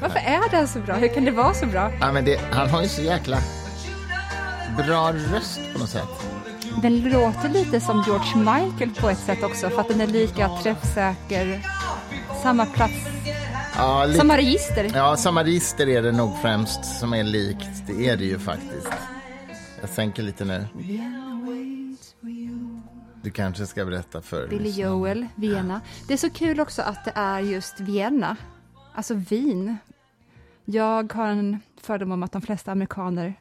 Varför är den så bra? Hur kan det vara så bra? Ja, men det, han har ju så jäkla bra röst på något sätt. Den låter lite som George Michael på ett sätt också, för att den är lika träffsäker. Samma plats, Ja, lite, samma register. ja, samma register är det nog främst som är likt. Det är det ju faktiskt. Jag sänker lite nu. Du kanske ska berätta för Billy lyssnarna. Joel, Vienna. Det är så kul också att det är just Vienna, alltså Wien. Jag har en fördom om att de flesta amerikaner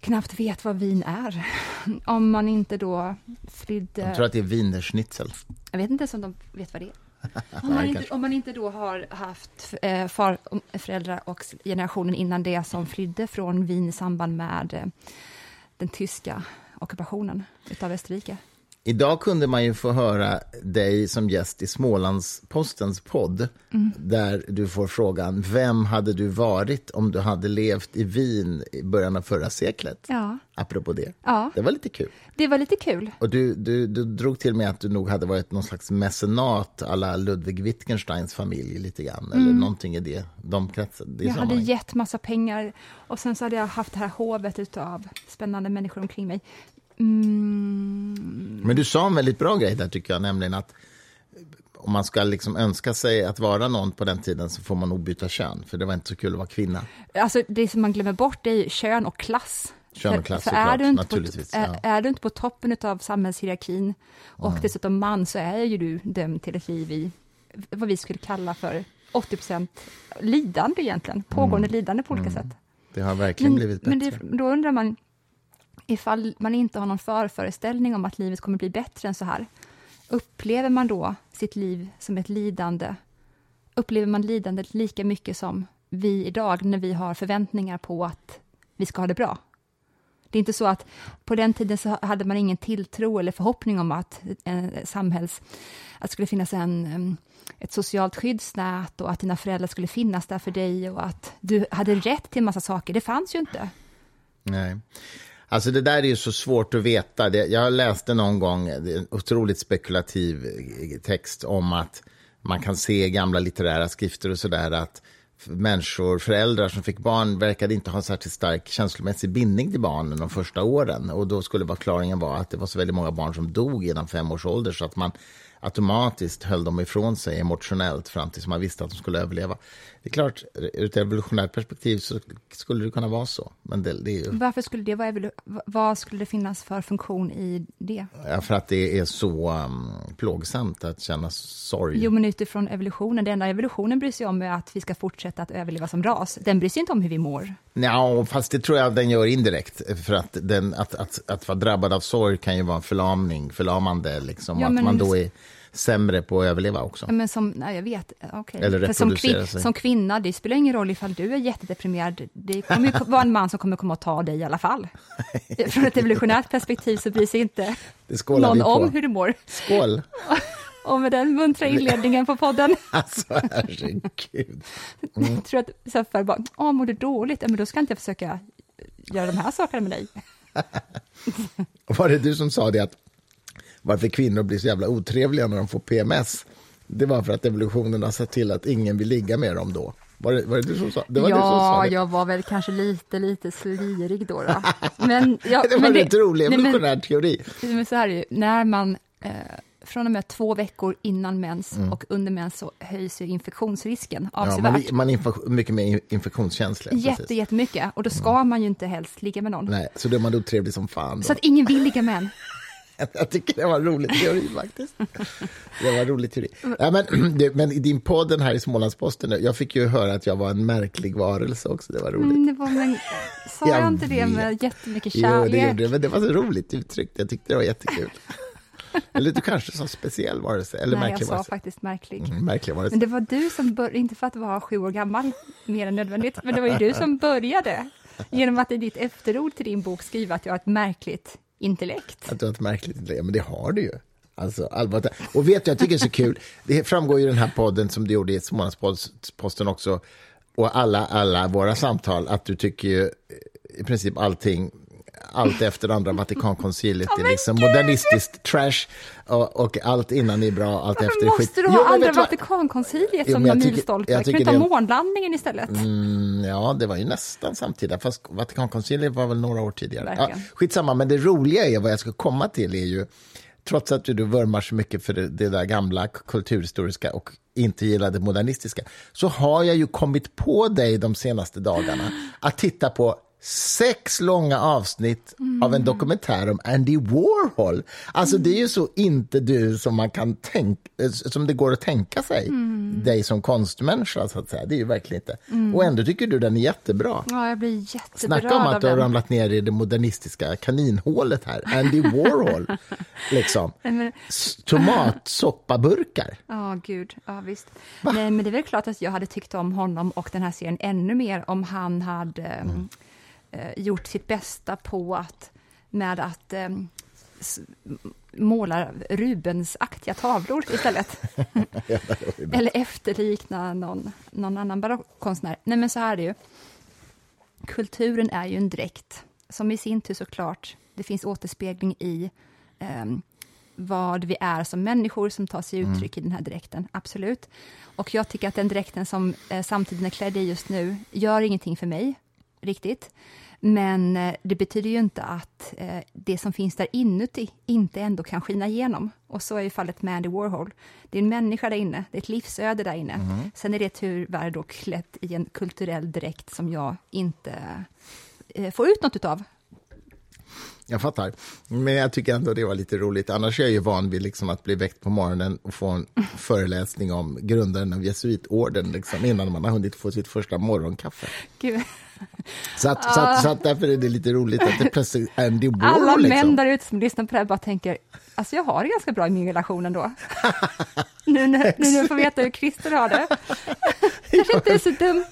knappt vet vad Wien är. Om man inte då flydde... Jag tror att det är wienerschnitzel. Jag vet inte ens om de vet vad det är. Om man, inte, om man inte då har haft eh, far, föräldrar och generationen innan det som flydde från Wien i samband med eh, den tyska ockupationen utav Österrike. Idag kunde man ju få höra dig som gäst i Smålandspostens podd Mm. där du får frågan vem hade du varit om du hade levt i Wien i början av förra seklet? Ja. Apropå det. Ja. Det var lite kul. Det var lite kul. Och du, du, du drog till med att du nog hade varit någon slags mecenat alla Ludwig Wittgensteins familj lite grann, eller någonting i det, de. Det Mm. Jag hade gett massa pengar och sen så hade jag haft det här hovet utav spännande människor omkring mig. Mm, Men du sa en väldigt bra grej där tycker jag, nämligen att om man ska liksom önska sig att vara någon på den tiden så får man nog byta kön, för det var inte så kul att vara kvinna. alltså det som man glömmer bort är ju kön och klass. Kön och klass för såklart, är du, inte på, är, är du inte på toppen av samhällshierarkin och Mm. dessutom man så är ju du dömd till ett liv i vad vi skulle kalla för 80% lidande egentligen, pågående lidande på olika sätt. Det har verkligen blivit men bättre. det, då undrar man ifall man inte har någon förföreställning om att livet kommer bli bättre än så här. Upplever man då sitt liv som ett lidande? Upplever man lidandet lika mycket som vi idag när vi har förväntningar på att vi ska ha det bra? Det är inte så att på den tiden så hade man ingen tilltro eller förhoppning om att eh, samhälls, att det skulle finnas en, ett socialt skyddsnät och att dina föräldrar skulle finnas där för dig och att du hade rätt till en massa saker. Det fanns ju inte. Nej. Alltså det där är ju så svårt att veta. Jag läste någon gång eh, en otroligt spekulativ eh, text om att man kan se i gamla litterära skrifter och sådär att människor, föräldrar som fick barn verkade inte ha särskilt stark känslomässig bindning till barnen de första åren. Och då skulle förklaringen vara att det var så väldigt många barn som dog innan fem års ålder så att man automatiskt höll dem ifrån sig emotionellt fram tills man visste att de skulle överleva. Det är klart, ur ett evolutionärt perspektiv så skulle det kunna vara så. Men det, det är ju... Varför skulle det vara Vad skulle det finnas för funktion i det? Ja, för att det är så um, plågsamt att känna sorg. Jo, men utifrån evolutionen, det enda evolutionen bryr sig om är att vi ska fortsätta att överleva som ras. Den bryr sig inte om hur vi mår. Ja, fast det tror jag den gör indirekt. För att, den, att, att, att vara drabbad av sorg kan ju vara en förlamning, förlamande. Liksom, Ja, att man då är sämre på att överleva också. Men som, nej, jag vet, okej. Eller För som, reproducera sig. som kvinna, det spelar ingen roll ifall du är jättedeprimerad. Det kommer ju vara en man som kommer komma och ta dig i alla fall. Från ett evolutionärt perspektiv så bryr sig inte någon om hur du mår. Skål! Och med den muntra inledningen på podden, Alltså, herregud. jag tror att Saffar bara, åh, mår du dåligt? Men då ska inte jag försöka göra de här sakerna med dig. Var det du som sa det att varför kvinnor blir så jävla otrevliga när de får PMS? Det var för att evolutionen har sett till att ingen vill ligga med dem då. Var det, var det du som sa det? Var du som sa Ja, det? jag var väl kanske lite, lite slirig då. då. Men, ja, det var men en rätt rolig evolutionär teori. Men så här är det ju, när man eh, från och med två veckor innan mens och under mens så höjs ju infektionsrisken Mm. Ja, avsevärt. man, är mycket mer infektionskänslig. Jätte, jättemycket. Och då ska man ju inte helst ligga med någon. Nej, så då är man otrevlig som fan. Då. Så att ingen vill ligga med en. Jag tycker det var en rolig teori faktiskt. Det var en rolig teori. Ja, men, det, men i din podd den här i Smålandsposten, nu, jag fick ju höra att jag var en märklig varelse också. Det var roligt. Mm, det var, men, sa jag, Jag inte det med jättemycket Jo, det kärlek? gjorde men det var så roligt uttryckt. Jag tyckte det var jättekul. Eller du kanske sa speciell varelse, eller Nej, jag märklig sa varelse. faktiskt märklig. Mm, märklig varelse. Men det var du som började, inte för att vara sju år gammal, mer än nödvändigt, men det var ju du som började genom att i ditt efterord till din bok skriva att jag har ett märkligt intellekt. Att du har ett märkligt intellekt? Men det har du ju. Alltså, allvarligt. Och vet du, jag tycker det är så kul. Det framgår ju i den här podden som du gjorde i Smålandsposten också, och alla, alla våra samtal, att du tycker ju i princip allting allt efter andra Vatikankonciliet Ja, är men liksom gud! modernistiskt trash och, och allt innan är bra, allt efter är skit. måste du Jo, ha men andra? Vatikankonciliet Jo, som men någon milstolpe? Kan du ta det är- månlandningen istället? Mm, ja, det var ju nästan samtida, fast Vatikankonciliet var väl några år tidigare. Ja, skitsamma, men det roliga är, vad jag ska komma till är ju, trots att du, du vurmar så mycket för det, det där gamla kulturhistoriska och inte gillar det modernistiska, så har jag ju kommit på dig de senaste dagarna att titta på sex långa avsnitt av en dokumentär om Andy Warhol. Alltså det är ju så inte du som man kan tänka, som det går att tänka sig, dig som konstmänniska så att säga. Det är ju verkligen inte. Och ändå tycker du den är jättebra. Ja, jag blir jätteberörd Snacka om att du har ramlat ner i det modernistiska kaninhålet här. Andy Warhol, liksom. Men- Tomatsoppaburkar. Ja, gud. Ja, visst. Nej, men det är väl klart att jag hade tyckt om honom och den här serien ännu mer om han hade Mm. Eh, gjort sitt bästa på att med att eh, måla Rubens-aktiga tavlor istället. Eller efterlikna någon, någon annan barockkonstnär. Nej, men så här är det ju. Kulturen är ju en dräkt som i sin tur såklart, det finns återspegling i ehm, vad vi är som människor som tar sig uttryck i den här dräkten, absolut. Och jag tycker att den dräkten som eh, samtiden är klädd i just nu gör ingenting för mig, riktigt. Men eh, det betyder ju inte att eh, det som finns där inuti inte ändå kan skina igenom. Och så är ju fallet med Andy Warhol. Det är en människa där inne, det är ett livsöde där inne. Sen är det tyvärr då klätt i en kulturell dräkt som jag inte eh, får ut något utav. Jag fattar. Men jag tycker ändå det var lite roligt. Annars är jag ju van vid liksom att bli väckt på morgonen och få en föreläsning om grundaren av jesuitorden liksom, innan man har hunnit få sitt första morgonkaffe. Gud. Så, att, så, att, så att därför är det lite roligt att det plötsligt är Andy Warhol. Alla män liksom. där ute som lyssnar på det här bara tänker, alltså jag har det ganska bra i min relation ändå. nu, när, nu när jag får veta hur Christer har det. kanske inte är så dumt.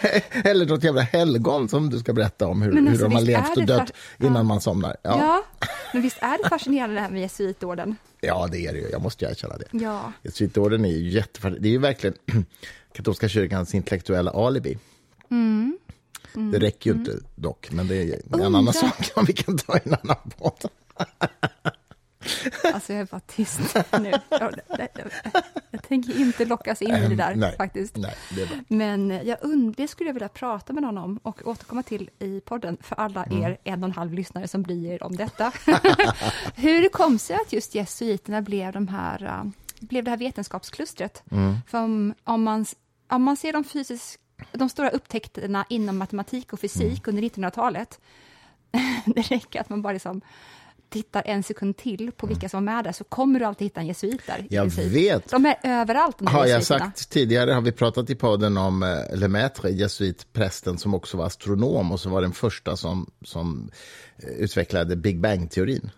Eller något jävla helgon som du ska berätta om hur, Men hur alltså, de har levt och dött innan ja. man somnar. Ja. Ja. men visst är det fascinerande det här med jesuitorden? ja, det är det ju. Jag måste ju erkänna det. Ja. Jesuitorden är ju jättefascinerande. Det är ju verkligen katolska kyrkans intellektuella alibi. Mm. Det räcker ju inte dock, men det är en annan sak som vi kan ta en annan podd. Alltså jag är bara tyst nu. Jag, jag, jag tänker inte lockas in i det där nej, faktiskt. Nej, det. Men jag und- det skulle jag vilja prata med någon om och återkomma till i podden för alla Mm. er en och en halv lyssnare som bryr om detta. Hur det kom sig att just jesuiterna blev, de här, uh, blev det här vetenskapsklustret. Mm. För om, om, man, om man ser de, fysisk, de stora upptäckterna inom matematik och fysik Mm. under 1900-talet, det räcker att man bara liksom tittar en sekund till på vilka som var med där, så kommer du alltid hitta en jesuit där. Mm. Jag vet. De är överallt, de Har jag jesuiterna. sagt tidigare, har vi pratat i podden om eh, Lemaitre, jesuitprästen som också var astronom och som var den första som, som eh, utvecklade Big Bang-teorin.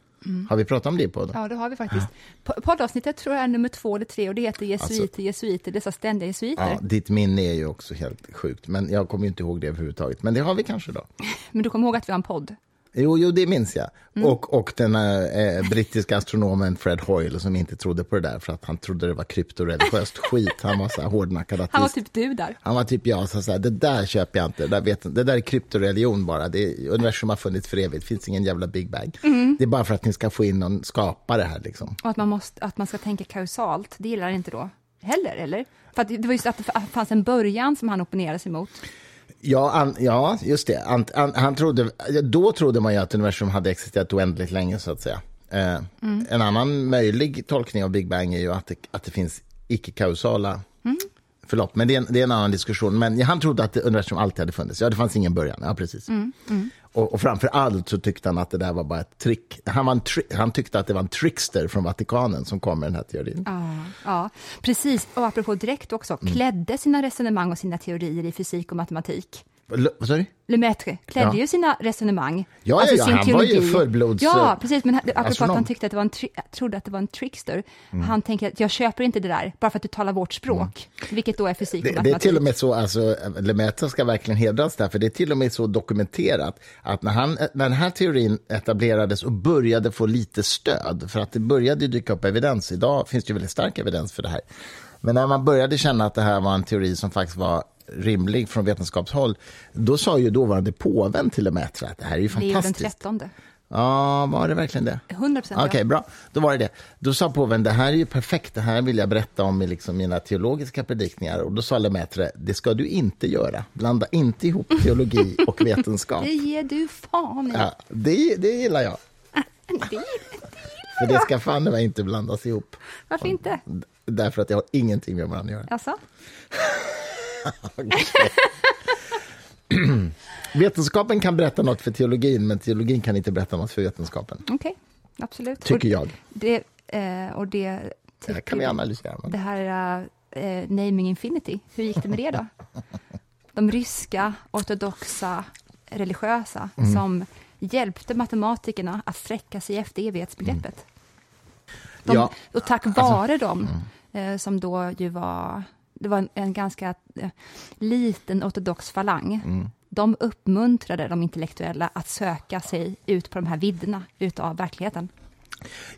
Har vi pratat om det i podden? Mm. Ja, det har vi faktiskt. Po- Poddavsnittet tror jag är nummer två eller tre och det heter Jesuiter, jesuiter, dessa ständiga jesuiter. Alltså- Ja, ditt minne är ju också helt sjukt, men jag kommer ju inte ihåg det överhuvudtaget. Men det har vi kanske då. Men du kommer ihåg att vi har en podd? Jo, jo det minns jag. Mm. Och, och den eh, brittiska astronomen Fred Hoyle som inte trodde på det där för att han trodde det var kryptoreligiöst skit. Han var så här hårdnackad ateist. Han var typ du där. Han var typ jag, så så här, det där köper jag inte, det där, vet, det där är kryptoreligion bara. Det är, universum har funnits för evigt, det finns ingen jävla Big Bang. Mm. Det är bara för att ni ska få in någon skapare här. Liksom. Och att man, måste, att man ska tänka kausalt, det gillar han inte då heller, eller? För att det var just att det fanns en början som han opponerade sig mot. Ja, an, ja, just det. Han, han, han trodde, då trodde man ju att universum hade existerat oändligt länge, så att säga. Eh, En annan möjlig tolkning av Big Bang är ju att det, att det finns icke-kausala förlopp. Men det är, en, det är en annan diskussion. Men han trodde att universum alltid hade funnits. Ja, det fanns ingen början. Ja, precis. Och, och framför allt så tyckte han att det där var bara ett trick. Han, var tri- han tyckte att det var en trickster från Vatikanen som kom med den här teorin. Ja, ja, precis. Och apropå direkt också, Mm. klädde sina resonemang och sina teorier i fysik och matematik. Vad sa du? Lemaitre klädde Ja. ju sina resonemang. Ja, ja, ja, sin han var ju teologi. fullblods, Ja, eh, precis. Men apropå att han tyckte att det var en trodde att det var en trickster. Han tänker att jag köper inte det där, bara för att du talar vårt språk. Vilket då är fysik och Det, det är till och med så, alltså, Lemaitre ska verkligen hedras där, för det är till och med så dokumenterat att när, han, när den här teorin etablerades och började få lite stöd, för att det började dyka upp evidens, idag finns det ju väldigt stark evidens för det här, men när man började känna att det här var en teori som faktiskt var rimlig från vetenskapshåll, då sa ju dåvarande påven till och med att det här är ju fantastiskt. Leo den 13. Ja, var det verkligen det? 100 procent. Okej, okay, bra. Då var det det. Då sa påven, det här är ju perfekt, det här vill jag berätta om i liksom mina teologiska predikningar. Och då sa Lemaitre, det ska du inte göra. Blanda inte ihop teologi och vetenskap. det ger du fan i. Ja, det, det gillar jag. det, det För det ska fan inte blandas ihop. Varför inte? Därför att det har ingenting med varandra att göra. Alltså? Vetenskapen kan berätta något för teologin, men teologin kan inte berätta något för vetenskapen. Okej, okay, absolut. Tycker jag. Det, eh, och det, det här kan vi analysera. Men... Det här eh, Naming Infinity, hur gick det med det då? De ryska ortodoxa religiösa mm. som hjälpte matematikerna att sträcka sig efter evighetsbegreppet. De, ja. Och tack alltså, vare alltså, dem, mm. som då ju var det var en, en ganska eh, liten ortodox falang. Mm. De uppmuntrade de intellektuella att söka sig ut på de här vidderna utav verkligheten.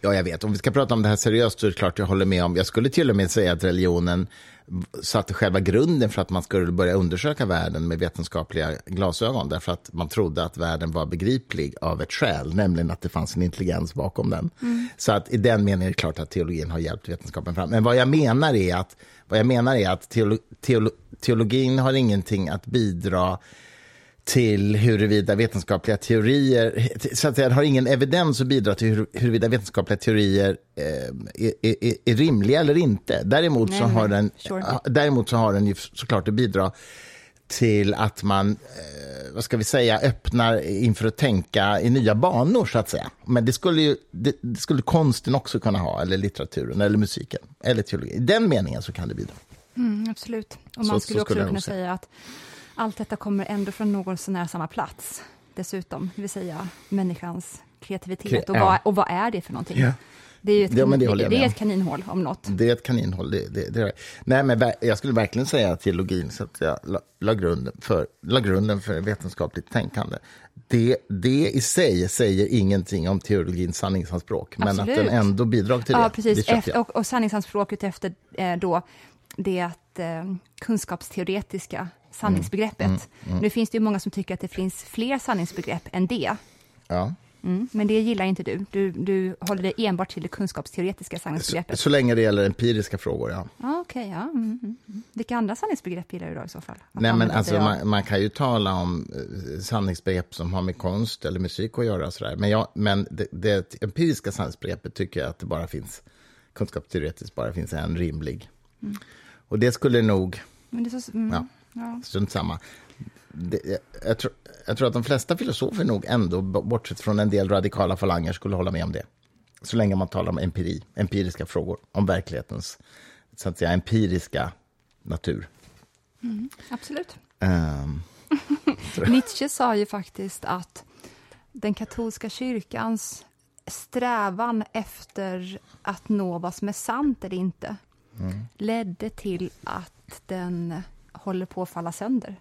Ja, jag vet. Om vi ska prata om det här seriöst så är det klart jag håller med om. Jag skulle till och med säga att religionen satte själva grunden för att man skulle börja undersöka världen med vetenskapliga glasögon, därför att man trodde att världen var begriplig av ett skäl, nämligen att det fanns en intelligens bakom den. Mm. Så att i den meningen är det klart att teologin har hjälpt vetenskapen fram. Men vad jag menar är att, vad jag menar är att teolo, teolo, teologin har ingenting att bidra till huruvida vetenskapliga teorier, så att säga, har ingen evidens att bidra till hur, huruvida vetenskapliga teorier eh, är, är, är, rimliga eller inte. Däremot, nej, så, har den, sure. däremot så har den ju såklart att bidra till att man, eh, vad ska vi säga, öppnar inför att tänka i nya banor, så att säga. Men det skulle ju, det, det skulle konsten också kunna ha, eller litteraturen, eller musiken, eller teologin. I den meningen så kan det bidra. Mm, absolut. Och man så, skulle så också skulle kunna säga att allt detta kommer ändå från någon sån här samma plats, dessutom, det vill säga människans kreativitet. och, vad, och vad är det för någonting? Ja. Det är ju ett, ja, kanin, det, det är ett kaninhål om något. Det är ett kaninhål. Det, det, det, Nej, men jag skulle verkligen säga att teologin så att jag la, la, grunden för, la grunden för vetenskapligt tänkande. Det, det i sig säger ingenting om teologins sanningsanspråk, Absolut. men att den ändå bidrar till det. Ja, precis. Det och, och sanningsanspråket efter eh, då, det att eh, kunskapsteoretiska sanningsbegreppet. Mm, mm, mm. Nu finns det ju många som tycker att det finns fler sanningsbegrepp än det. Ja. Mm, men det gillar inte du. du. Du håller dig enbart till det kunskapsteoretiska sanningsbegreppet. Så, så länge det gäller empiriska frågor, ja. Ah, okay, ja. Mm, mm, mm. Vilka andra sanningsbegrepp gillar du då i så fall? Nej, men alltså, man, man, kan ju tala om eh, sanningsbegrepp som har med konst eller musik att göra. Och så där. Men, jag, men det, det empiriska sanningsbegreppet tycker jag att det bara finns, kunskapsteoretiskt bara finns en rimlig. Mm. Och det skulle nog... Men det så, ja. Ja. Strunt samma. Det, jag, tror, jag, tror, att de flesta filosofer nog ändå, bortsett från en del radikala falanger, skulle hålla med om det. Så länge man talar om empiri, empiriska frågor, om verklighetens så att säga, empiriska natur. Mm, absolut. Um, Nietzsche sa ju faktiskt att den katolska kyrkans strävan efter att nå vad som är sant eller inte mm. ledde till att den håller på att falla sönder.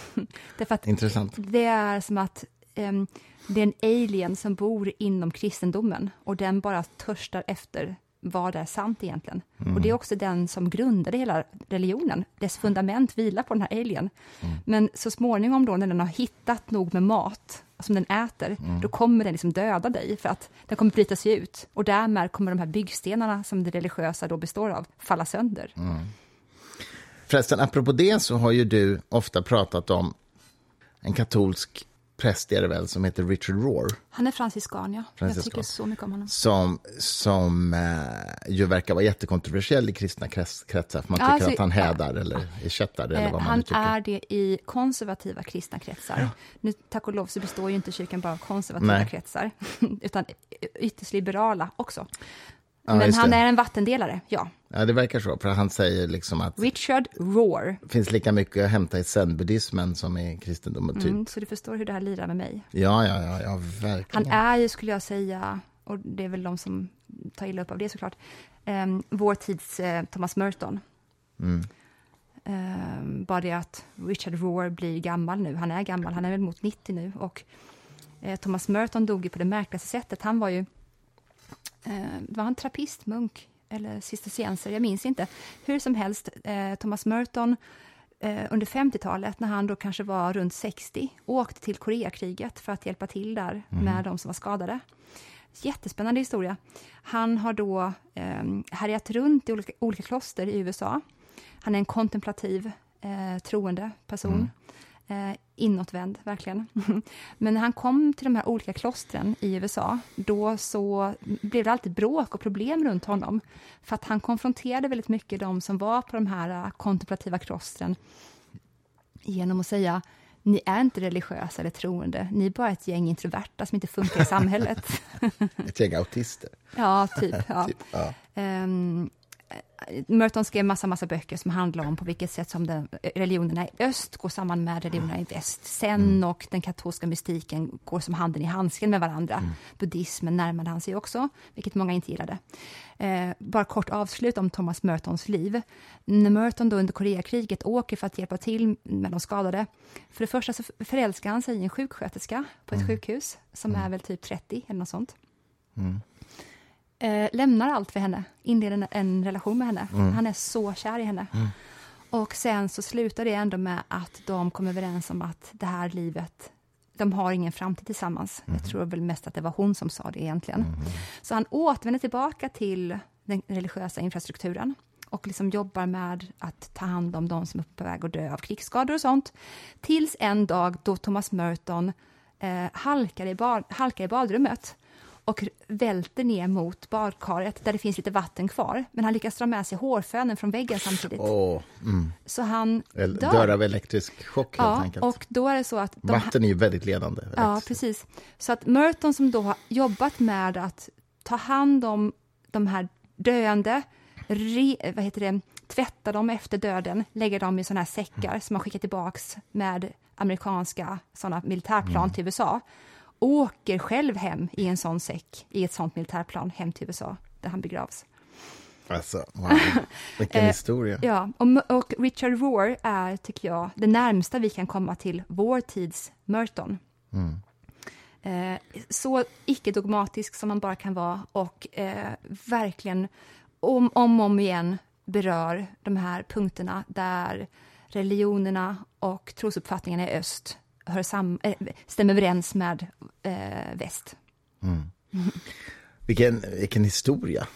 Därför att Intressant. Det är som att um, det är en alien som bor inom kristendomen och den bara törstar efter vad är sant egentligen. Mm. Och det är också den som grundade hela religionen. Dess fundament vilar på den här alien. Mm. Men så småningom då när den har hittat nog med mat som den äter, mm. då kommer den liksom döda dig för att den kommer bryta sig ut. Och därmed kommer de här byggstenarna som det religiösa då består av falla sönder. Förresten, apropå det så har ju du ofta pratat om en katolsk präst är det väl, som heter Richard Rohr. Han är franciskan, ja. Franciskan. Jag tycker så mycket om honom. Som, som eh, ju verkar vara jättekontroversiell i kristna kretsar, för man tycker alltså, att han hädar eller är kättare, eller vad man Han tycker. är det i konservativa kristna kretsar. Ja. Nu, tack och lov så består ju inte kyrkan bara av konservativa Nej. kretsar, utan ytterst liberala också. Ja, Men han är en vattendelare, ja. Ja, det verkar så. För han säger liksom att... Richard Rohr. Det finns lika mycket att hämta i zen-buddhismen som i kristendomen, typ. Mm, så du förstår hur det här lirar med mig. Ja, ja, ja, ja, verkligen. Han är ju, skulle jag säga, och det är väl de som tar illa upp av det såklart, um, vår tids uh, Thomas Merton. Mm. Um, bara det att Richard Rohr blir gammal nu. Han är gammal, han är väl mot 90 nu. Och uh, Thomas Merton dog ju på det märkligaste sättet. Han var ju var han trappistmunk eller cistercienser, jag minns inte. Hur som helst, eh, Thomas Merton eh, under 50-talet, när han då kanske var runt 60, åkte till Koreakriget för att hjälpa till där Mm. med de som var skadade. Jättespännande historia. Han har då eh, härjat runt i olika, olika kloster i USA. Han är en kontemplativ, eh, troende person. Eh, inåtvänd, verkligen. Men när han kom till de här olika klostren i USA, då så blev det alltid bråk och problem runt honom. För att han konfronterade väldigt mycket de som var på de här eh, kontemplativa klostren genom att säga ni är inte religiösa eller troende, ni är bara ett gäng introverta som inte funkar i samhället. Ett gäng autister. ja, typ. Ja. Typ, ja. Ehm, Merton skrev massa, massa böcker som handlar om på vilket sätt som den, religionerna i öst går samman med religionerna i väst. Sen och den katolska mystiken går som handen i handsken med varandra. Buddhismen närmade han sig också, vilket många inte gillade. Eh, bara kort avslut om Thomas Mertons liv. När Merton då under Koreakriget åker för att hjälpa till med de skadade, för det första så förälskar han sig i en sjuksköterska på ett sjukhus, som är väl typ 30 eller något sånt eh, lämnar allt för henne, inleder en, en relation med henne. Han är så kär i henne. Och sen så slutar det ändå med att de kommer överens om att det här livet, de har ingen framtid tillsammans. Jag tror väl mest att det var hon som sa det egentligen. Så han återvänder tillbaka till den religiösa infrastrukturen och liksom jobbar med att ta hand om de som är på väg att dö av krigsskador och sånt. Tills en dag då Thomas Merton eh, halkar, i bad, halkar i badrummet och välter ner mot badkaret där det finns lite vatten kvar. Men han lyckas dra med sig hårfönen från väggen samtidigt. Åh, mm. Så han dör. Dör av elektrisk chock, helt ja, enkelt. och då är det så att... De, Vatten är ju väldigt ledande. ja, precis. Så att Merton som då har jobbat med att ta hand om de här döende, re, vad heter det, tvätta dem efter döden, lägga dem i sådana här säckar som man skickar tillbaks med amerikanska sådana militärplan till USA, åker själv hem i en sån säck, i ett sånt militärplan, hem till USA, där han begravs. Alltså, wow. Vilken Eh, historia. Ja, och, och Richard Rohr är, tycker jag, det närmsta vi kan komma till vår tids Merton. Eh, så icke-dogmatisk som man bara kan vara och eh, verkligen om, om och om igen berör de här punkterna där religionerna och trosuppfattningarna i öst hör sam, eh, stämmer överens med eh, väst. Vilken, vilken historia.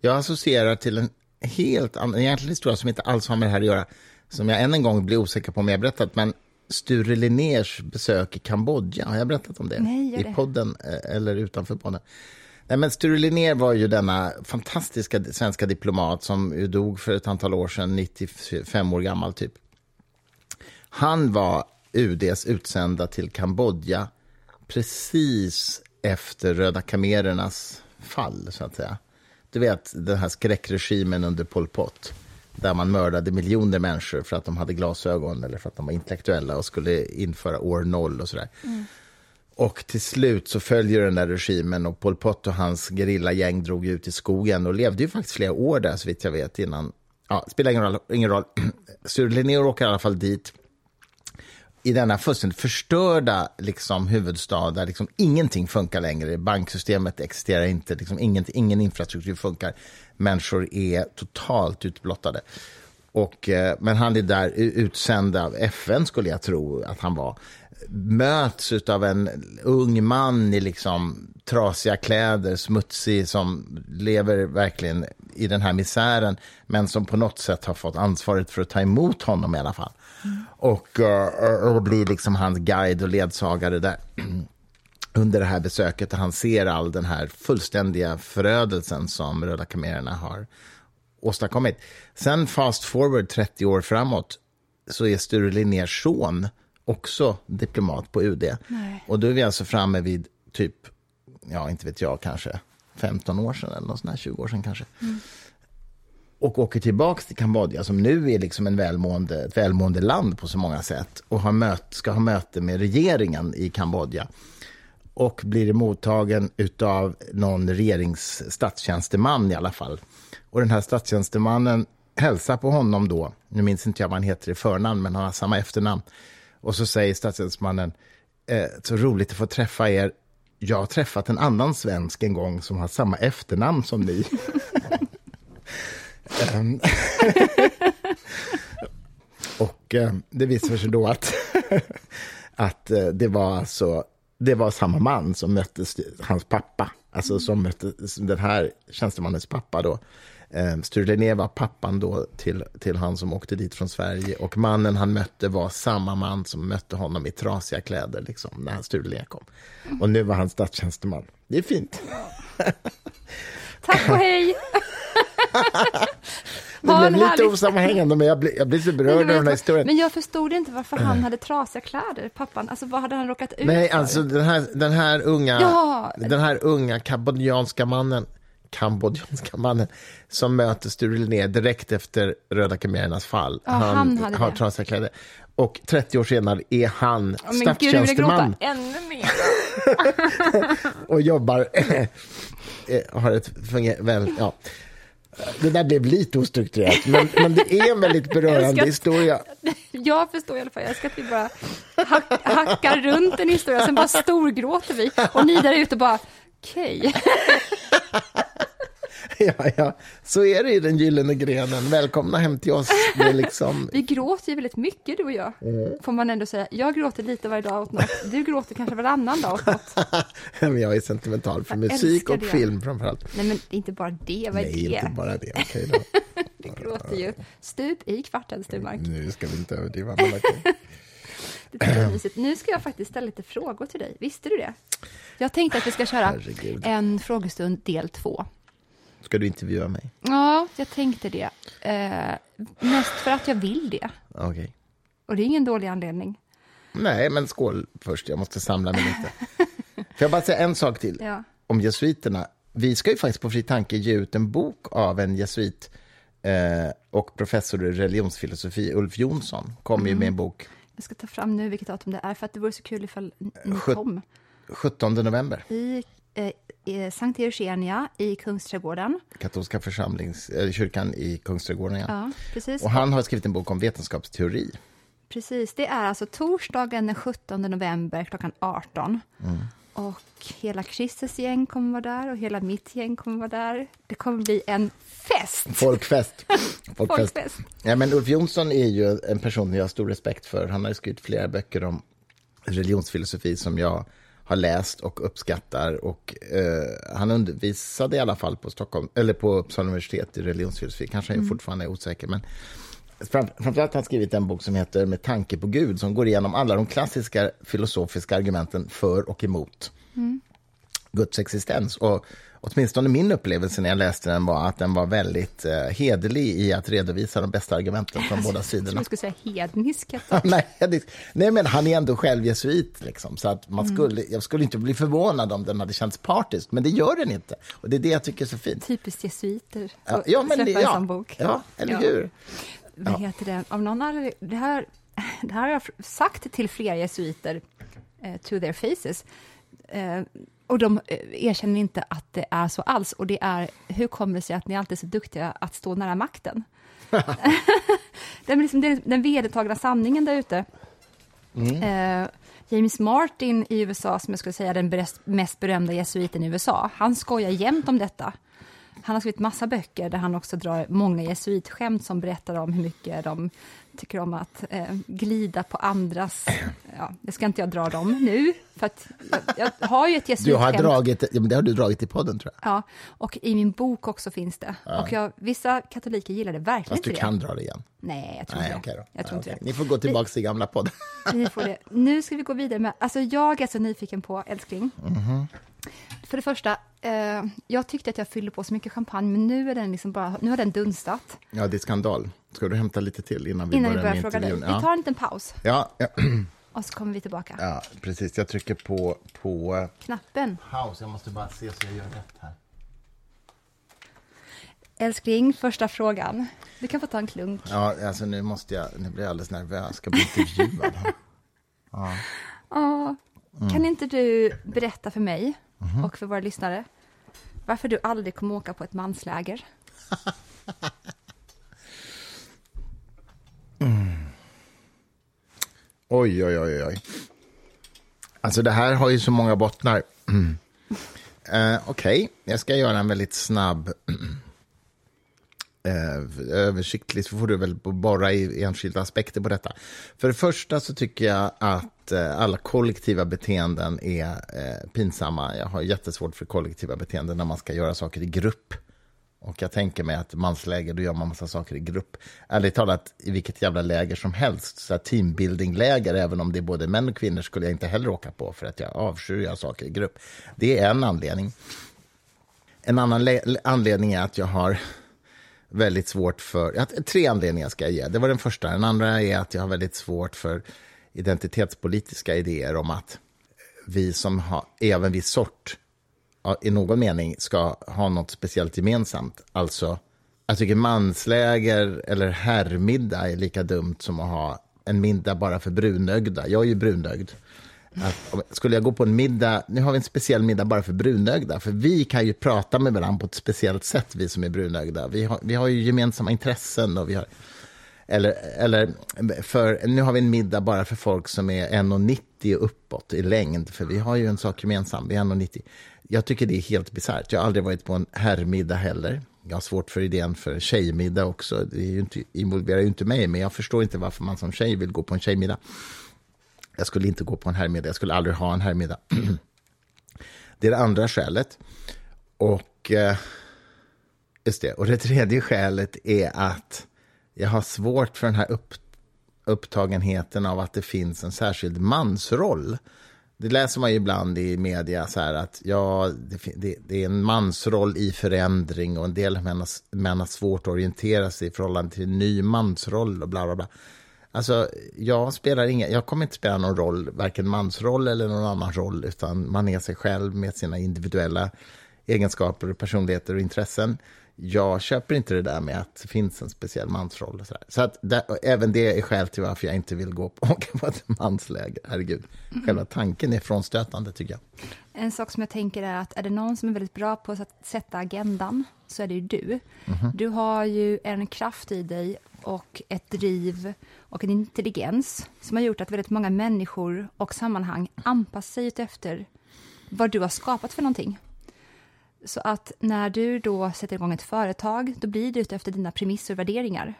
Jag associerar till en helt annan, egentligen historia som inte alls har med det här att göra, som jag än en gång blir osäker på om jag berättat, men Sture Linnérs besök i Kambodja, har jag berättat om det? Nej, I podden eh, eller utanför podden? Nej, men Sture Linnér var ju denna fantastiska svenska diplomat som dog för ett antal år sedan, 95 år gammal typ. Han var UDs utsända till Kambodja precis efter Röda khmerernas fall, så att säga. Du vet, den här skräckregimen under Pol Pot där man mördade miljoner människor för att de hade glasögon eller för att de var intellektuella och skulle införa år noll och sådär. Och till slut så följer den där regimen och Pol Pot och hans gerillagäng drog ut i skogen och levde ju faktiskt flera år där så vitt jag vet innan. Ja, spelar ingen roll. Ingen roll. Sture Linnér åker i alla fall dit i denna fullständigt förstörda liksom, huvudstad där liksom ingenting funkar längre. Banksystemet existerar inte, liksom ingen, ingen infrastruktur funkar. Människor är totalt utblottade. Och, eh, men han är där utsänd av FN, skulle jag tro att han var. Möts av en ung man i liksom trasiga kläder, smutsig, som lever verkligen i den här misären men som på något sätt har fått ansvaret för att ta emot honom i alla fall. Och, eh, och blir liksom hans guide och ledsagare där under det här besöket där han ser all den här fullständiga förödelsen som Röda khmererna har åstadkommit. Sen fast forward 30 år framåt så är Sture Linnérs son också diplomat på UD. Nej. Och då är vi alltså framme vid typ, ja inte vet jag, kanske 15 år sedan eller något sånt här, 20 år sedan kanske. Och åker tillbaka till Kambodja som nu är liksom en välmående, ett välmående land på så många sätt och har möt, ska ha möte med regeringen i Kambodja och blir mottagen av någon regeringsstatstjänsteman i alla fall. Och den här statstjänstemannen hälsar på honom då, nu minns inte jag vad han heter i förnamn, men han har samma efternamn. Och så säger statstjänstemannen, eh, så roligt att få träffa er. Jag har träffat en annan svensk en gång som har samma efternamn som ni. Ehm. och Och eh, det visade sig då att, att eh, det var alltså det var samma man som mötte hans pappa, alltså som mötte den här tjänstemannens pappa då. Eh, Sture Linnér var pappan då till, till han som åkte dit från Sverige och mannen han mötte var samma man som mötte honom i trasiga kläder liksom, när Linnér kom. Och nu var han statstjänsteman. Det är fint. Tack och hej! Det blev lite härlig- osammanhängande, men jag blir, jag blir så berörd av den här historien. Men jag förstod inte varför han hade trasiga kläder, pappan. Alltså vad hade han råkat ut Nej, för? alltså den här, den här unga, Ja. den här unga kambodjanska mannen, kambodjanska mannen som möter Sture Linnér direkt efter Röda khmerernas fall. Ja, han hade har trasiga kläder. Och 30 år senare är han gråta statstjänsteman ännu mer. och jobbar, eh, har ett funger- väl, ja. Det där blev lite ostrukturerat, men, men det är en väldigt berörande älskar- historia. Jag förstår i alla fall. Jag ska vi bara hack, hackar runt en historia, sen bara storgråter vi. Och ni där ute bara, okej. Ja, ja, så är det i den gyllene grenen. Välkomna hem till oss. Liksom, Vi gråter ju väldigt mycket du och jag, får man ändå säga. Jag gråter lite varje dag åt något. Du gråter kanske varannan dag åt något. Men jag är sentimental för Jag musik och det. film framförallt. Nej men inte bara det, vad är Nej, det? inte bara det. Okej då. Du gråter ju stup i kvarten, Sturmark. Nu ska vi inte överdriva. Nu ska jag faktiskt ställa lite frågor till dig. Visste du det? Jag tänkte att vi ska köra Herregud. en frågestund del två. Ska du intervjua mig? Ja, jag tänkte det. Eh, mest för att jag vill det. Okej. Och det är ingen dålig anledning. Nej, men skål först. Jag måste samla mig lite. Får jag bara säga en sak till Ja. om jesuiterna? Vi ska ju faktiskt på Fri Tanke ge ut en bok av en jesuit eh, och professor i religionsfilosofi, Ulf Jonsson, kommer ju med en bok Jag ska ta fram nu vilket datum det är, för att det vore så kul ifall ni kom. 17 november. I, eh, Sankt Eugenia i Kungsträdgården. Katolska församlings, eh, kyrkan i Kungsträdgården. Ja. Ja, precis. Och han har skrivit en bok om vetenskapsteori. Precis, det är alltså torsdagen den 17 november klockan 18. Mm. Och hela Christers gäng kommer vara där och hela mitt gäng kommer vara där. Det kommer bli en fest! Folkfest. Folkfest. Folkfest. Ja, men Ulf Jonsson är ju en person jag har stor respekt för. Han har skrivit flera böcker om religionsfilosofi som jag har läst och uppskattar. Och, eh, han undervisade i alla fall på, Stockholm, eller på Uppsala universitet i religionsfilosofi. Kanske han fortfarande är osäker. Men fram, framförallt har han skrivit en bok som heter Med tanke på Gud som går igenom alla de klassiska filosofiska argumenten för och emot Guds existens. Och åtminstone min upplevelse när jag läste den var att den var väldigt eh, hederlig i att redovisa de bästa argumenten från båda Jag sidorna. du skulle säga hednisk. nej, men han är ändå själv jesuit, liksom, så att man skulle, jag skulle inte bli förvånad om den hade känts partisk, men det gör den inte. Och det är det jag tycker är så fint. Typiskt jesuiter. Ja, ja, men det, ja, bok. ja, eller Ja. hur? Vad heter det? Av någon anledning, det, här, det här har jag sagt till flera jesuiter, eh, to their faces. Eh, och de eh, erkänner inte att det är så alls. Och det är, hur kommer det sig att ni alltid är så duktiga att stå nära makten? är liksom den, den vedertagna sanningen där ute. Eh, James Martin i USA, som jag skulle säga är den mest berömda jesuiten i USA, han skojar jämt om detta. Han har skrivit massa böcker där han också drar många jesuitskämt som berättar om hur mycket de tycker om att eh, glida på andras... Ja, det ska inte jag dra dem nu, för jag, jag har ju ett Du har jesuitskämt. dragit, ja, men det har du dragit i podden, tror jag. Ja, och i min bok också finns det. Och jag, vissa katoliker gillar det verkligen Fast du inte kan det. dra det igen. Nej, jag tror Nej, inte det. Jag tror Ja, inte det. Ni får gå tillbaka till gamla podden. Ni får det. Nu ska vi gå vidare med... Alltså jag är så nyfiken på, älskling. Mhm. För det första, eh, jag tyckte att jag fyllde på så mycket champagne, men nu är den liksom bara, nu har den dunstat. Ja, det är skandal. Ska du hämta lite till innan vi Innan vi börjar börjar med fråga dig. Vi tar en liten paus Ja, ja, och så kommer vi tillbaka. ja, precis. Jag trycker på, på Knappen. paus. Jag måste bara se så jag gör rätt här. Älskling, första frågan. Du kan få ta en klunk. Ja, alltså nu måste jag, nu blir jag alldeles nervös. Ska bli intervjuad. Ja. Mm. Kan inte du berätta för mig Mhm. och för våra lyssnare varför du aldrig kommer åka på ett mansläger? Oj, oj, oj, oj. Alltså det här har ju så många bottnar. Mm. Eh, Okej, jag ska göra en väldigt snabb eh, översiktligt så får du väl borra i enskilda aspekter på detta. För det första så tycker jag att eh, alla kollektiva beteenden är eh, pinsamma. Jag har jättesvårt för kollektiva beteenden när man ska göra saker i grupp. Och jag tänker mig att mansläger, då gör man massa saker i grupp. Ärligt talat, i vilket jävla läger som helst, så teambuilding-läger, även om det är både män och kvinnor, skulle jag inte heller åka på, för att jag avskyr att göra saker i grupp. Det är en anledning. En annan anledning är att jag har väldigt svårt för... Ja, tre anledningar ska jag ge. Det var den första. Den andra är att jag har väldigt svårt för identitetspolitiska idéer om att vi som har, är av en viss sort i någon mening ska ha något speciellt gemensamt. Alltså, jag tycker mansläger eller herrmiddag är lika dumt som att ha en middag bara för brunögda. Jag är ju brunögd. Att, skulle jag gå på en middag, nu har vi en speciell middag bara för brunögda, för vi kan ju prata med varandra på ett speciellt sätt, vi som är brunögda. Vi har, vi har ju gemensamma intressen och vi har, eller, eller för, nu har vi en middag bara för folk som är 1,90 och uppåt i längd, för vi har ju en sak gemensam, vi är 1,90. Jag tycker det är helt bisarrt. Jag har aldrig varit på en herrmiddag heller. Jag har svårt för idén för tjejmiddag också. Det är ju inte, involverar ju inte mig, men jag förstår inte varför man som tjej vill gå på en tjejmiddag. Jag skulle inte gå på en herrmiddag, jag skulle aldrig ha en herrmiddag. det är det andra skälet. Och eh, just det, och det tredje skälet är att jag har svårt för den här upp, upptagenheten av att det finns en särskild mansroll. Det läser man ju ibland i media, så här att ja, det, det, det, är en mansroll i förändring och en del män har, män har svårt att orientera sig i förhållande till en ny mansroll och bla bla bla. Alltså, jag, spelar inga, jag kommer inte spela någon roll, varken mansroll eller någon annan roll, utan man är sig själv med sina individuella egenskaper, personligheter och intressen. Jag köper inte det där med att det finns en speciell mansroll. Och så så att där, även det är skäl till varför jag inte vill gå på, åka på ett mansläger. Herregud, själva tanken är frånstötande tycker jag. En sak som jag tänker är att är det någon som är väldigt bra på att sätta agendan så är det ju du. Mm -hmm. Du har ju en kraft i dig och ett driv och en intelligens som har gjort att väldigt många människor och sammanhang anpassar sig efter vad du har skapat för någonting. Så att när du då sätter igång ett företag, då blir det utefter dina premisser och värderingar.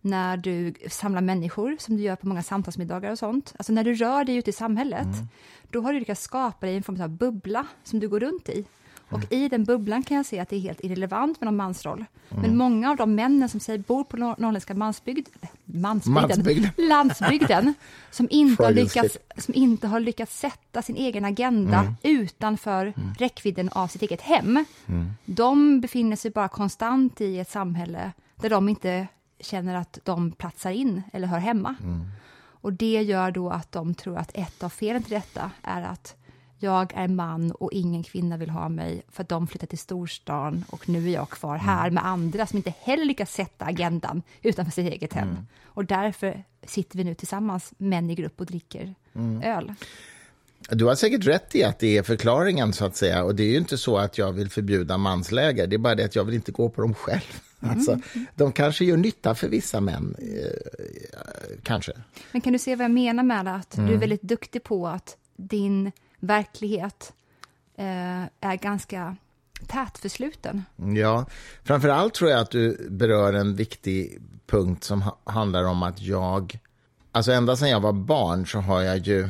När du samlar människor, som du gör på många samtalsmiddagar och sånt, alltså när du rör dig ute i samhället, mm. då har du lyckats skapa dig en form av bubbla som du går runt i. Och i den bubblan kan jag se att det är helt irrelevant med någon mansroll. Mm. Men många av de männen som säger bor på norrländska mansbygd, mansbygden, mansbygden. landsbygden, som inte, har lyckats, som inte har lyckats sätta sin egen agenda mm. utanför mm. räckvidden av sitt eget hem, mm. de befinner sig bara konstant i ett samhälle där de inte känner att de platsar in eller hör hemma. Mm. Och det gör då att de tror att ett av felen till detta är att jag är man och ingen kvinna vill ha mig för att de flyttar till storstan och nu är jag kvar mm. här med andra som inte heller lyckas sätta agendan utanför sitt eget hem. Mm. Och därför sitter vi nu tillsammans, män i grupp, och dricker mm. öl. Du har säkert rätt i att det är förklaringen, så att säga. Och det är ju inte så att jag vill förbjuda mansläger, det är bara det att jag vill inte gå på dem själv. Mm. Alltså, de kanske gör nytta för vissa män, eh, kanske. Men kan du se vad jag menar med att du är mm. väldigt duktig på att din verklighet eh, är ganska tätförsluten. Ja, framför allt tror jag att du berör en viktig punkt som ha handlar om att jag... Alltså ända sedan jag var barn så har jag ju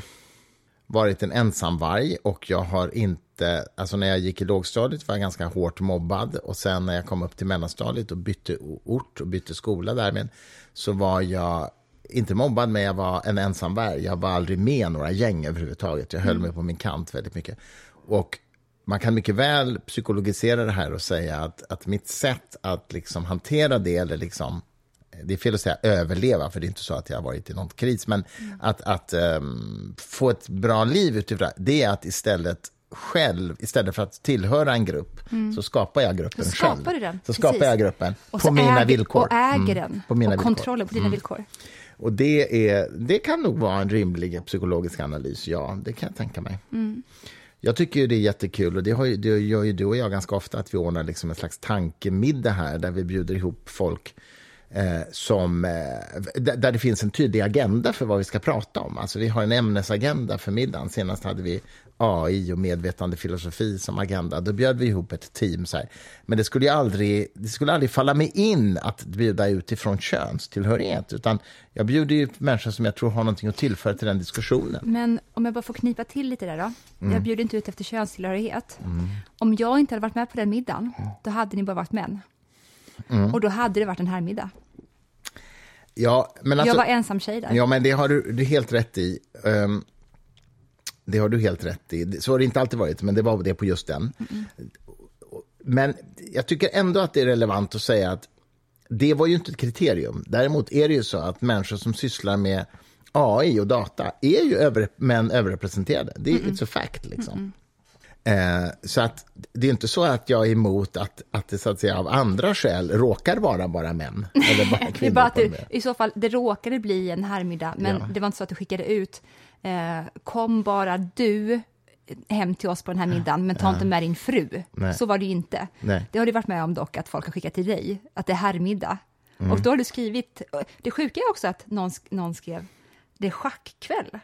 varit en ensamvarg och jag har inte... Alltså när jag gick i lågstadiet var jag ganska hårt mobbad och sen när jag kom upp till mellanstadiet och bytte ort och bytte skola därmed så var jag inte mobbad, men jag var en ensam varg. Jag var aldrig med några gäng överhuvudtaget. Jag höll mm. mig på min kant väldigt mycket. Och man kan mycket väl psykologisera det här och säga att, att mitt sätt att liksom hantera det, eller liksom, det är fel att säga överleva, för det är inte så att jag har varit i någon kris, men mm. att, att um, få ett bra liv utifrån det är att istället själv, istället för att tillhöra en grupp, mm. så skapar jag gruppen så själv. Du den. Så Precis. skapar jag gruppen på mina äger, villkor. Och äger den. Mm. På mina och kontrollen på dina mm. villkor. Och det, är, det kan nog vara en rimlig psykologisk analys, ja, det kan jag tänka mig. Mm. Jag tycker det är jättekul, och det, har, det gör ju du och jag ganska ofta, att vi ordnar liksom en slags tankemiddag här, där vi bjuder ihop folk eh, som, eh, där det finns en tydlig agenda för vad vi ska prata om. Alltså vi har en ämnesagenda för middagen. Senast hade vi AI och medvetandefilosofi som agenda. Då bjöd vi ihop ett team. Så här. Men det skulle, aldrig, det skulle aldrig falla mig in att bjuda utifrån könstillhörighet. Utan jag bjuder ju människor som jag tror har någonting att tillföra till den diskussionen. Men om jag bara får knipa till lite där då. Mm. Jag bjuder inte ut efter könstillhörighet. Mm. Om jag inte hade varit med på den middagen, då hade ni bara varit män. Mm. Och då hade det varit en herrmiddag. Ja, men alltså, jag var ensam tjej där. Ja, men det har du, du helt rätt i. Um, det har du helt rätt i. Så har det inte alltid varit, men det var det på just den. Mm. Men jag tycker ändå att det är relevant att säga att det var ju inte ett kriterium. Däremot är det ju så att människor som sysslar med AI och data är ju över, män överrepresenterade. Det är mm. it's a fact. Liksom. Mm. Eh, så att det är inte så att jag är emot att, att det så att säga, av andra skäl råkar vara bara män. Eller bara det är bara att det, I så fall, det råkade bli en herrmiddag, men ja. det var inte så att du skickade ut eh, kom bara du hem till oss på den här middagen, men ta inte med din fru. Nej. Så var det ju inte. Nej. Det har du varit med om dock, att folk har skickat till dig, att det är herrmiddag. Mm. Och då har du skrivit, det sjuka är också att någon, någon skrev, det är schackkväll.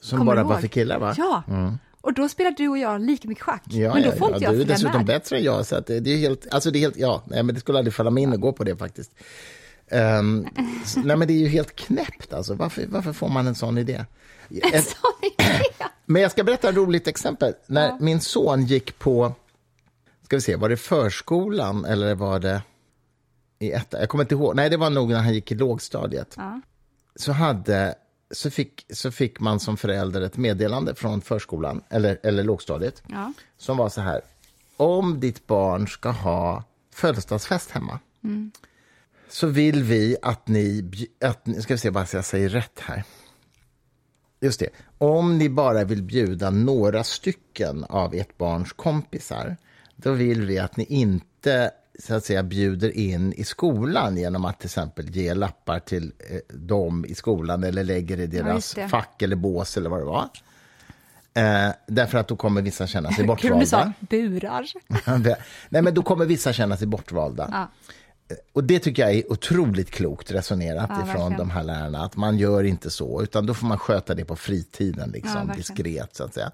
Som Kommer bara var för killar va? Ja. Mm. Och då spelar du och jag lika mycket schack. Ja, men då får ja, inte jag Du är dessutom med. bättre än jag, så att det, är helt, alltså det är helt, ja, nej, men det skulle aldrig falla mig in att gå på det faktiskt. Um, nej, men det är ju helt knäppt alltså. Varför, varför får man en sån idé? En sån idé? men jag ska berätta ett roligt exempel. När ja. min son gick på, ska vi se, var det förskolan eller var det i ett, Jag kommer inte ihåg. Nej, det var nog när han gick i lågstadiet. Ja. Så, hade, så, fick, så fick man som förälder ett meddelande från förskolan, eller, eller lågstadiet, ja. som var så här. Om ditt barn ska ha födelsedagsfest hemma, mm så vill vi att ni, att ska vi se bara så jag säger rätt här. Just det, om ni bara vill bjuda några stycken av ert barns kompisar, då vill vi att ni inte så att säga bjuder in i skolan genom att till exempel ge lappar till eh, dem i skolan eller lägger i deras ja, fack eller bås eller vad det var. Eh, därför att då kommer vissa känna sig bortvalda. Kul du sa burar. Nej, men då kommer vissa känna sig bortvalda. Ja och det tycker jag är otroligt klokt resonerat ja, ifrån de här lärarna. Att man gör inte så, utan då får man sköta det på fritiden, liksom, ja, diskret så att säga.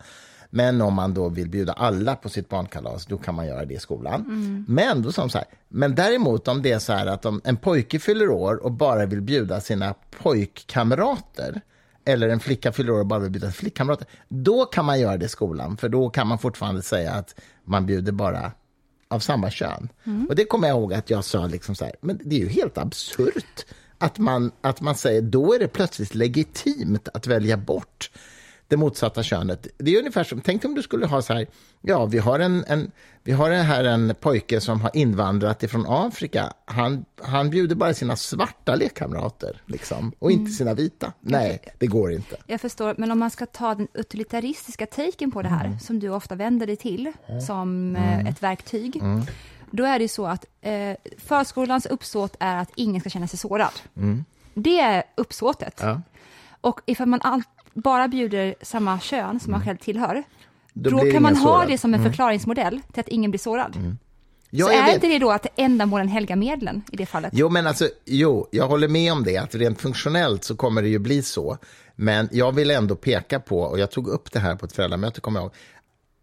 Men om man då vill bjuda alla på sitt barnkalas, då kan man göra det i skolan. Mm. Men då sa så här, men däremot om det är så här att om en pojke fyller år och bara vill bjuda sina pojkkamrater, eller en flicka fyller år och bara vill bjuda flickkamrater, då kan man göra det i skolan, för då kan man fortfarande säga att man bjuder bara av samma kön. Mm. Och det kommer jag ihåg att jag sa, liksom så här, men det är ju helt absurt att man, att man säger då är det plötsligt legitimt att välja bort det motsatta könet. Det är ungefär som, tänk om du skulle ha så här, ja, vi har en, en vi har här en pojke som har invandrat ifrån Afrika. Han, han bjuder bara sina svarta lekkamrater, liksom, och inte mm. sina vita. Nej, det går inte. Jag förstår, men om man ska ta den utilitaristiska taken på det här, mm. som du ofta vänder dig till som eh, mm. ett verktyg, mm. då är det så att eh, förskolans uppsåt är att ingen ska känna sig sårad. Mm. Det är uppsåtet. Ja. Och ifall man all, bara bjuder samma kön som man mm. själv tillhör, då, då kan man ha det som en mm. förklaringsmodell till att ingen blir sårad. Mm. Ja, så är vet. inte det då att ändamålen helgar medlen i det fallet? Jo, men alltså, jo, jag håller med om det, att rent funktionellt så kommer det ju bli så. Men jag vill ändå peka på, och jag tog upp det här på ett föräldramöte, kommer jag ihåg,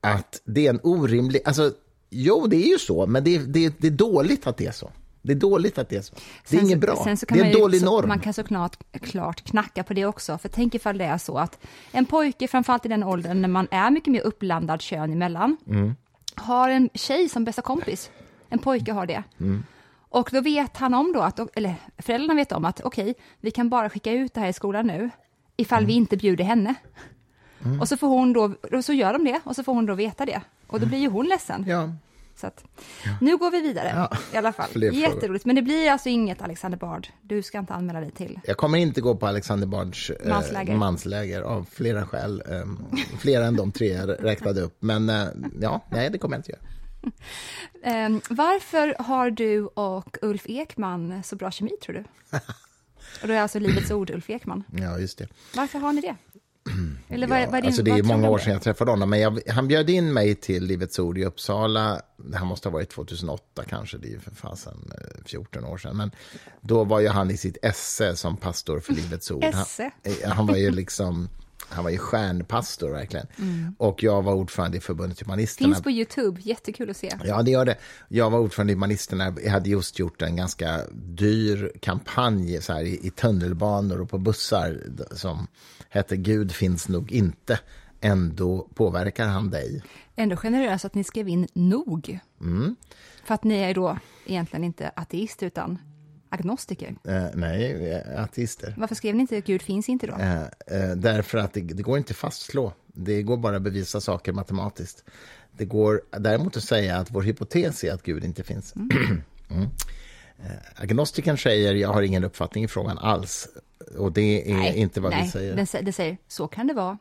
att det är en orimlig, alltså, jo, det är ju så, men det, det, det är dåligt att det är så. Det är dåligt att det är så. Det är sen, inget bra. det är en dålig ju, norm. Man kan såklart klart knacka på det också. För tänk ifall det är så att en pojke, framförallt i den åldern när man är mycket mer uppblandad kön emellan, mm. har en tjej som bästa kompis. En pojke har det. Mm. Och då vet han om då att, eller föräldrarna vet om att okej, okay, vi kan bara skicka ut det här i skolan nu, ifall mm. vi inte bjuder henne. Mm. Och så får hon då, så gör de det, och så får hon då veta det. Och då blir ju hon ledsen. Ja. Så att. Nu går vi vidare ja. i alla fall. Jätteroligt. Men det blir alltså inget Alexander Bard. Du ska inte anmäla dig till. Jag kommer inte gå på Alexander Bards eh, mansläger, mansläger av flera skäl. Eh, flera än de tre jag räknade upp. Men eh, ja, nej, det kommer jag inte göra. Um, varför har du och Ulf Ekman så bra kemi, tror du? och då är alltså Livets Ord Ulf Ekman. Ja, just det. Varför har ni det? Eller vad, Ja, vad är din, alltså det är många år sedan jag träffade honom, men jag, han bjöd in mig till Livets Ord i Uppsala. Det här måste ha varit 2008 kanske, det är ju för fasen eh, 14 år sedan. Men då var ju han i sitt esse som pastor för Livets Ord. Han, eh, han var ju liksom, han var ju stjärnpastor verkligen. Mm. Och jag var ordförande i förbundet Humanisterna. Finns på Youtube, jättekul att se. Ja, det gör det. Jag var ordförande i Humanisterna. Jag hade just gjort en ganska dyr kampanj så här, i, i tunnelbanor och på bussar som hette Gud finns nog inte. Ändå påverkar han dig. Ändå generöst att ni skrev in nog. Mm. För att ni är då egentligen inte ateister utan agnostiker. Eh, nej, är ateister. Varför skrev ni inte Gud finns inte då? Eh, eh, därför att det, det går inte att fastslå. Det går bara att bevisa saker matematiskt. Det går däremot att säga att vår hypotes är att Gud inte finns. Mm. Eh, agnostikern säger jag har ingen uppfattning i frågan alls. Och det är inte vad nej, vi säger. Den, sä- det säger så kan det vara.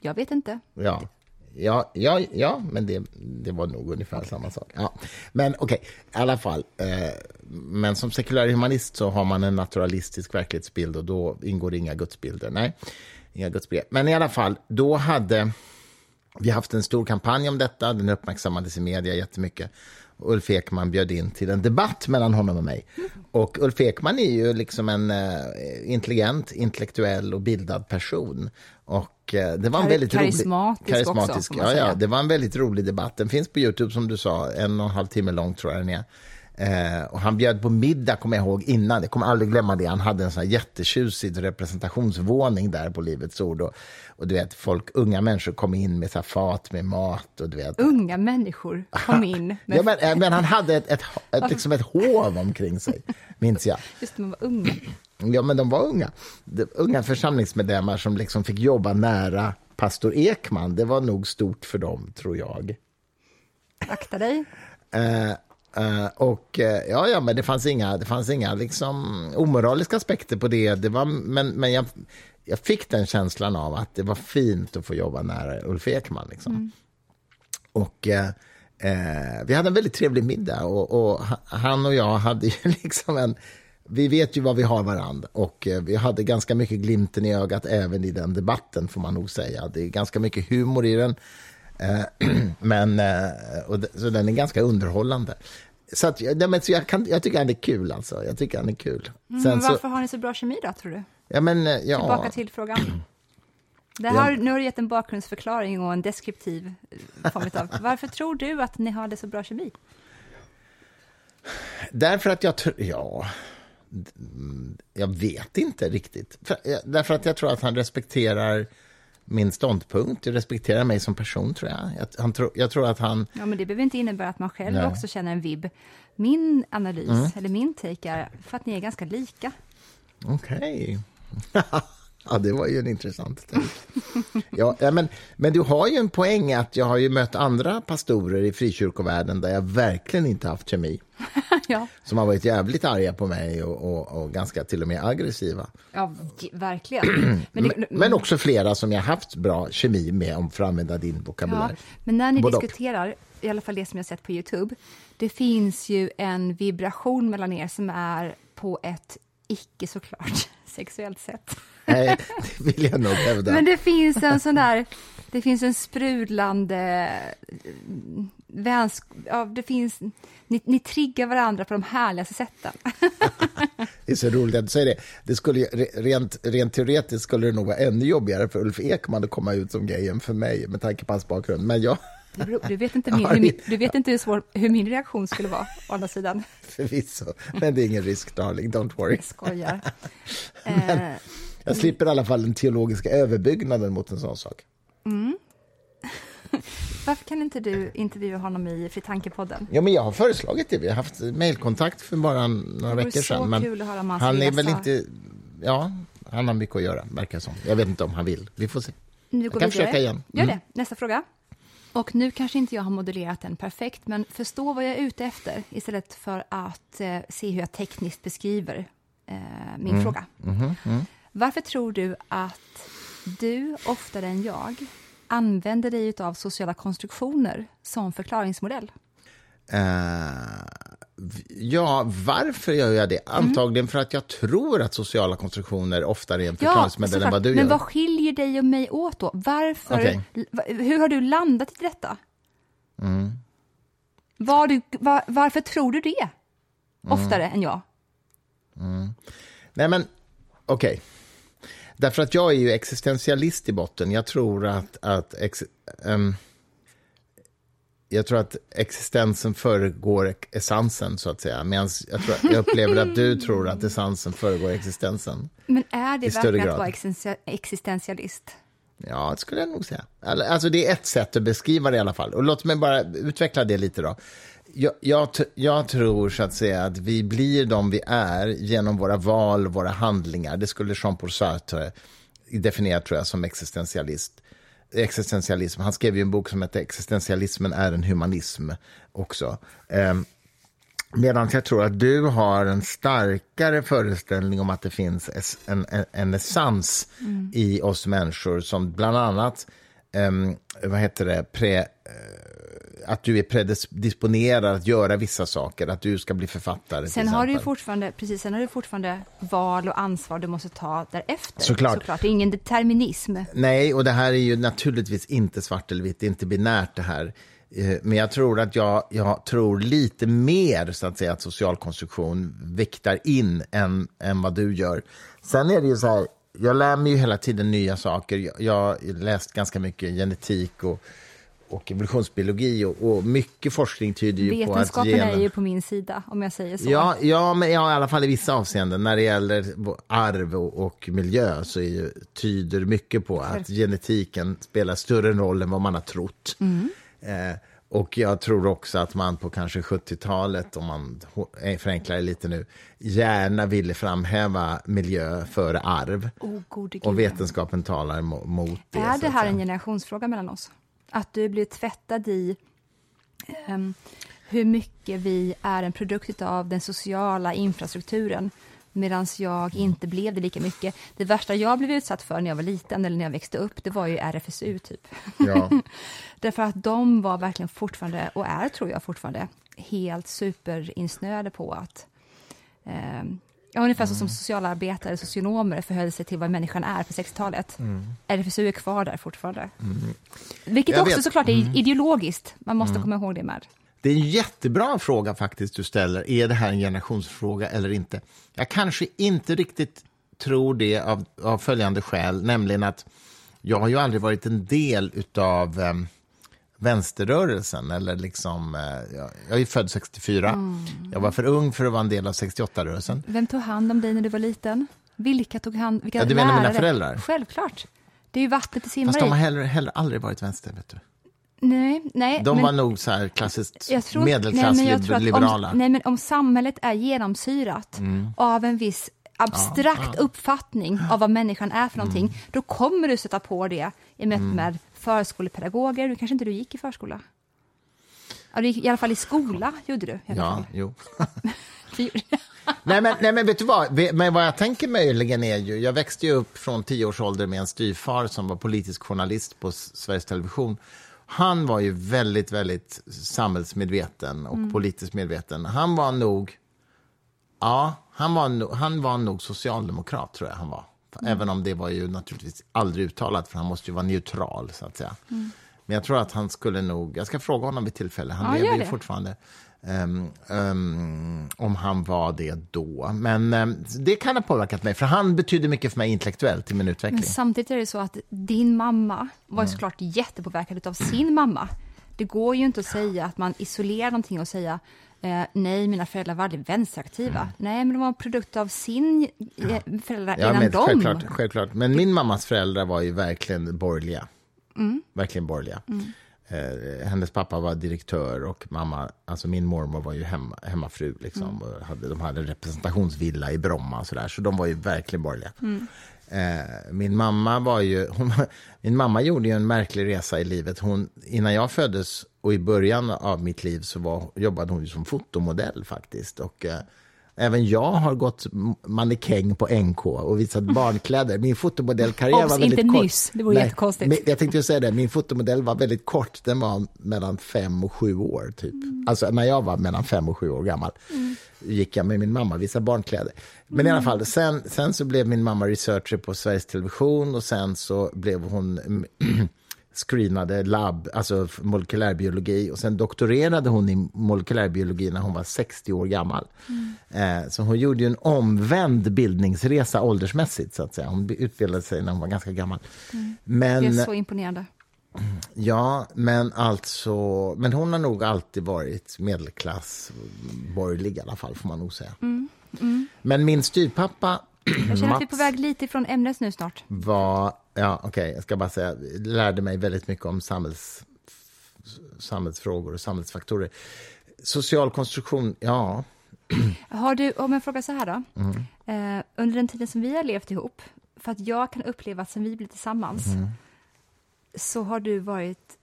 Jag vet inte. Ja, ja, ja, ja men det, det var nog ungefär samma sak. Ja. Men okej, i alla fall. Eh, men som sekulär humanist så har man en naturalistisk verklighetsbild och då ingår inga gudsbilder. Nej, inga gudsbilder. Men i alla fall, då hade vi haft en stor kampanj om detta. Den uppmärksammades i media jättemycket. Ulf Ekman bjöd in till en debatt mellan honom och mig. Och Ulf Ekman är ju liksom en eh, intelligent, intellektuell och bildad person. Och eh, det var en Kar- väldigt karismatisk rolig... också, får man ja, ja, det var en väldigt rolig debatt. Den finns på Youtube som du sa, en och en halv timme lång tror jag den är. Eh, och han bjöd på middag, kommer jag ihåg, innan. Jag kommer aldrig glömma det. Han hade en sån här jättetjusig representationsvåning där på Livets Ord. Och, och du vet, folk, unga människor kom in med så fat med mat. Och du vet, Unga människor kom in. Med, Ja, men, eh, men han hade ett, ett, ett, liksom ett hov omkring sig, minns jag. Just när man var unga. Ja, men de var unga. De, unga församlingsmedlemmar som liksom fick jobba nära pastor Ekman. Det var nog stort för dem, tror jag. Akta dig. Eh, eh, och eh, ja, ja, men det fanns inga, det fanns inga liksom, omoraliska aspekter på det. det var, men men jag, jag fick den känslan av att det var fint att få jobba nära Ulf Ekman. Liksom. Och eh, eh, vi hade en väldigt trevlig middag och, och ha- han och jag hade ju liksom en... Vi vet ju vad vi har varandra och eh, vi hade ganska mycket glimten i ögat även i den debatten får man nog säga. Det är ganska mycket humor i den. Eh, men, eh, och så den är ganska underhållande. Så, att, ja, men, så jag, kan, jag tycker han är kul alltså. Jag tycker han är kul. Mm, Sen men varför så, har ni så bra kemi då, tror du? ja, men, ja, Tillbaka till frågan. Det här, Nu har du gett en bakgrundsförklaring och en deskriptiv form av. Varför tror du att ni har det så bra kemi? Därför att jag tror... Ja, jag vet inte riktigt. För, ja, därför att jag tror att han respekterar min ståndpunkt. Jag respekterar mig som person, tror jag. Jag, han tro, jag tror att han... Ja, men det behöver inte innebära att man själv Nej. också känner en vibb. Min analys, eller min take är för att ni är ganska lika. Okej. ja, det var ju en intressant tänk. ja, ja, men, men du har ju en poäng att jag har ju mött andra pastorer i frikyrkovärlden där jag verkligen inte haft kemi. ja, Som har varit jävligt arga på mig och, och, och ganska till och med aggressiva. ja, verkligen. Men, det, Men också flera som jag haft bra kemi med, om för att använda din ja, vokabulär. men när ni Både diskuterar, i alla fall det som jag sett på Youtube, det finns ju en vibration mellan er som är på ett icke såklart sexuellt sätt. Nej, det vill jag nog hävda. Men det finns en sån där, det finns en sprudlande vänskap, ja, det finns, ni, ni triggar varandra på de härligaste sätten. Det är så roligt att du säger det. det skulle, rent, rent teoretiskt skulle det nog vara ännu jobbigare för Ulf Ekman att komma ut som gay än för mig, med tanke på hans bakgrund. Men jag, Du, vet inte, min, hur, du vet inte hur, svår, hur min reaktion skulle vara, å andra sidan. förvisso. Men det är ingen risk, darling. Don't worry. Jag skojar. Eh, Jag slipper i alla fall den teologiska överbyggnaden mot en sån sak. varför kan inte du intervjua honom i Fritankepodden? Ja, men jag har föreslagit det. Vi har haft mejlkontakt för bara några veckor sedan. Men kul att höra om hans han är väl inte... Ja, han har mycket att göra, verkar som. Jag vet inte om han vill. Vi får se. Nu Jag går kan vi försöka igen. Gör Mm. det. Nästa fråga. Och nu kanske inte jag har modellerat den perfekt, men förstå vad jag är ute efter istället för att eh, se hur jag tekniskt beskriver eh, min Mm. fråga. Mm-hmm, Varför tror du att du oftare än jag använder dig av sociala konstruktioner som förklaringsmodell? Eh, Ja, varför gör jag det? Antagligen för att jag tror att sociala konstruktioner oftare är en förklaringsmodell än såklart. vad du Men gör. vad skiljer dig och mig åt då? Varför, va- hur har du landat i detta? Mm. Var du, va- varför tror du det? Oftare än jag. Nej, men okej. Därför att jag är ju existentialist i botten. Jag tror att, att ex, ehm, jag tror att existensen föregår essensen, så att säga. Medan jag, tror, jag upplever att du tror att essensen föregår existensen. Men är det verkligen att vara existentia- existentialist? Ja, det skulle jag nog säga. Alltså, det är ett sätt att beskriva det i alla fall. Och låt mig bara utveckla det lite då. Jag, jag, jag tror så att säga att vi blir de vi är genom våra val, våra handlingar. Det skulle Jean-Paul Sartre definiera, tror jag, som existentialist. Existentialism. Han skrev ju en bok som heter Existentialismen är en humanism också. Ehm, Medan jag tror att du har en starkare föreställning om att det finns en, en, en essens i oss människor som bland annat, ehm, vad heter det, pre, eh, att du är predisponerad att göra vissa saker, att du ska bli författare. Sen har du fortfarande, precis, sen har du fortfarande val och ansvar du måste ta därefter. Såklart. Såklart. Det är ingen determinism. Nej, och det här är ju naturligtvis inte svart eller vitt, det är inte binärt det här. Eh, Men jag tror att jag, jag tror lite mer så att säga att social konstruktion viktar in än, än vad du gör. Sen är det ju så här, jag lär mig ju hela tiden nya saker. Jag, jag har läst ganska mycket genetik och, och evolutionsbiologi och, och mycket forskning tyder ju på att Vetenskapen gener... är ju på min sida, om jag säger så. Ja, ja, men ja, i alla fall i vissa avseenden. När det gäller arv och, och miljö så ju, tyder mycket på att genetiken spelar större roll än vad man har trott. Eh, och jag tror också att man på kanske 70-talet, om man eh, förenklar det lite nu, gärna ville framhäva miljö före arv. Oh. Och vetenskapen talar mo- mot det. Är det här en generationsfråga mellan oss? Att du blir tvättad i ehm, hur mycket vi är en produkt av den sociala infrastrukturen medan jag inte blev det lika mycket. Det värsta jag blev utsatt för när jag var liten eller när jag växte upp, det var ju RFSU typ. Ja. Därför att de var verkligen fortfarande, och är tror jag fortfarande, helt superinsnöade på att ehm, Ja, ungefär så som socialarbetare, socionomer förhöll sig till vad människan är på 60-talet. RFSU är kvar där fortfarande. Vilket Jag också vet. såklart är ideologiskt. Man måste komma ihåg det med. Det är en jättebra fråga faktiskt du ställer. Är det här en generationsfråga eller inte? Jag kanske inte riktigt tror det av, av följande skäl, nämligen att jag har ju aldrig varit en del av um, vänsterrörelsen. Eller liksom, eh, jag, jag är född 64. Jag var för ung för att vara en del av 68-rörelsen. Vem tog hand om dig när du var liten? Vilka tog hand vilka Ja, du menar mina lärare? föräldrar? Självklart. Det är ju vattnet i simmar Fast de har heller, heller aldrig varit vänster. Vet du. Nej, nej. De men- var nog så här klassiskt tror- nej, medelklassliberala. Om, nej, men om samhället är genomsyrat Mm. av en viss abstrakt uppfattning av vad människan är för någonting, Mm. då kommer du sätta på det i möte med förskolepedagoger. Du kanske inte du gick i förskola? Ja, du gick i alla fall i skola, gjorde du. Ja, jo. Gjorde- Nej men, nej, men vet du vad? Men vad jag tänker möjligen är ju... Jag växte ju upp från tio års ålder med en styvfar som var politisk journalist på Sveriges Television. Han var ju väldigt, väldigt samhällsmedveten och politiskt medveten. Han var nog... Ja, han var, han var nog socialdemokrat, tror jag han var. Även om det var ju naturligtvis aldrig uttalat, för han måste ju vara neutral, så att säga. Men jag tror att han skulle nog... Jag ska fråga honom vid tillfälle. Han Ja, lever ju fortfarande. Ehm, ehm, om han var det då. Men ehm, det kan ha påverkat mig, för han betydde mycket för mig intellektuellt i min utveckling. Men samtidigt är det så att din mamma var ju såklart jättepåverkad av sin mamma. Det går ju inte att säga att man isolerar någonting och säga eh, nej, mina föräldrar var aldrig vänsteraktiva. Nej, men de var en produkt av sin eh, föräldrar Ja, innan men, dem. självklart, självklart. Men min mammas föräldrar var ju verkligen borgerliga. Verkligen borgerliga. Eh, hennes pappa var direktör och mamma, alltså min mormor var ju hemma, hemmafru. Liksom, och hade, de hade en representationsvilla i Bromma och så där, så de var ju verkligen borgerliga. Eh, min mamma var ju, hon, min mamma gjorde ju en märklig resa i livet. Hon, innan jag föddes och i början av mitt liv så var, jobbade hon ju som fotomodell faktiskt. Och, eh, Även jag har gått mannekäng på NK och visat barnkläder. Min fotomodellkarriär var väldigt inte kort. nyss, det vore jättekonstigt. Men jag tänkte säga det, min fotomodell var väldigt kort. Den var mellan fem och sju år, typ. Mm. Alltså när jag var mellan fem och sju år gammal mm. gick jag med min mamma och visade barnkläder. Men mm. i alla mm. fall, sen, sen så blev min mamma researcher på Sveriges Television och sen så blev hon screenade labb, alltså molekylärbiologi och sen doktorerade hon i molekylärbiologi när hon var 60 år gammal. Mm. Eh, så hon gjorde en omvänd bildningsresa åldersmässigt. så att säga. Hon utbildade sig när hon var ganska gammal. Mm. Men, det är så imponerande. Ja, men alltså... Men hon har nog alltid varit medelklass, borgerlig i alla fall, får man nog säga. Mm. mm. Men min styrpappa jag känner att vi är på väg lite ifrån ämnet nu snart. Var, ja, okej, okay, jag ska bara säga, lärde mig väldigt mycket om samhälls, samhällsfrågor och samhällsfaktorer. Social konstruktion, ja. Har du, om jag frågar så här då. Mm. Eh, under den tiden som vi har levt ihop, för att jag kan uppleva att sen vi blev tillsammans, mm. så har du varit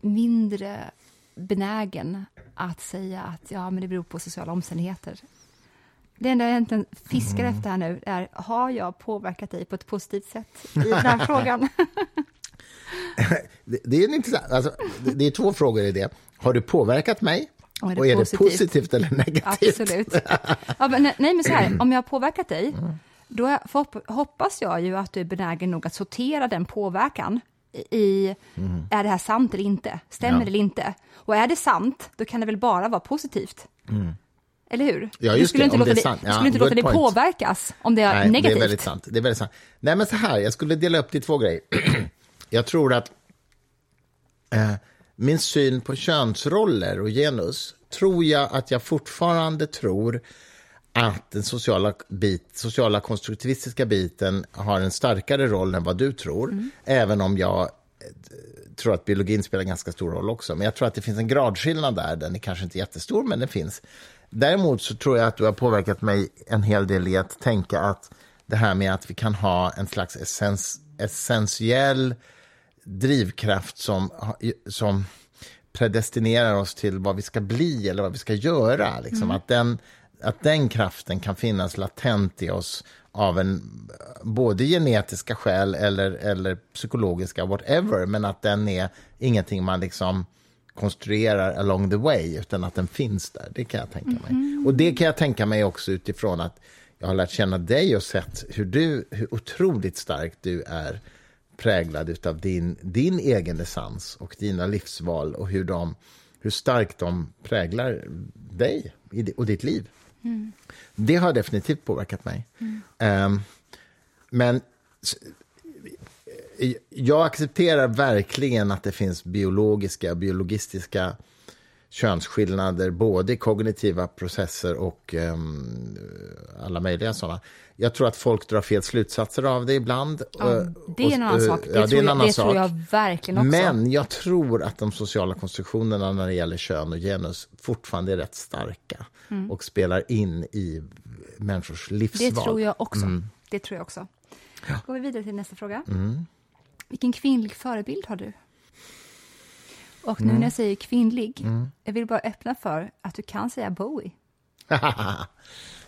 mindre benägen att säga att ja, men det beror på sociala omständigheter det enda jag egentligen fiskar mm. efter här nu är, har jag påverkat dig på ett positivt sätt i den här frågan? det, det, är en intressant, alltså, det, det, är två frågor i det. Har du påverkat mig? Och är det, och är positivt? det positivt eller negativt? Absolut. Ja, men, nej, men så här, om jag har påverkat dig, mm. då hoppas jag ju att du är benägen nog att sortera den påverkan i, mm. är det här sant eller inte? Stämmer ja. det eller inte? Och är det sant, då kan det väl bara vara positivt? Mm. Eller hur? Ja, du skulle det, inte låta, det, ja, skulle inte låta det påverkas om det är Nej, negativt. Det är väldigt sant. Det är väldigt sant. Nej, men så här, jag skulle dela upp det i två grejer. jag tror att eh, min syn på könsroller och genus tror jag att jag fortfarande tror att den sociala, bit, sociala konstruktivistiska biten har en starkare roll än vad du tror, mm. även om jag eh, tror att biologin spelar ganska stor roll också. Men jag tror att det finns en gradskillnad där. Den är kanske inte jättestor, men den finns. Däremot så tror jag att du har påverkat mig en hel del i att tänka att det här med att vi kan ha en slags essens, essentiell drivkraft som, som predestinerar oss till vad vi ska bli eller vad vi ska göra. Liksom. Mm. Att, den, att den kraften kan finnas latent i oss av en, både genetiska skäl eller, eller psykologiska, whatever, men att den är ingenting man liksom konstruerar along the way, utan att den finns där. Det kan jag tänka mig. Mm. Och det kan jag tänka mig också utifrån att jag har lärt känna dig och sett hur, du, hur otroligt starkt du är präglad av din, din egen essens och dina livsval och hur, de, hur starkt de präglar dig och ditt liv. Mm. Det har definitivt påverkat mig. Mm. Um, men jag accepterar verkligen att det finns biologiska, biologistiska könsskillnader, både i kognitiva processer och um, alla möjliga sådana. Jag tror att folk drar fel slutsatser av det ibland. Ja, eh, det är en annan sak. Det, ja, tror, jag, det tror jag verkligen också. Men jag tror att de sociala konstruktionerna när det gäller kön och genus fortfarande är rätt starka mm. och spelar in i människors livsval. Det tror jag också. Mm. Det tror jag också. Ja. Går vi vidare till nästa fråga. Mm. Vilken kvinnlig förebild har du? Och nu mm. när jag säger kvinnlig, mm. jag vill bara öppna för att du kan säga Bowie.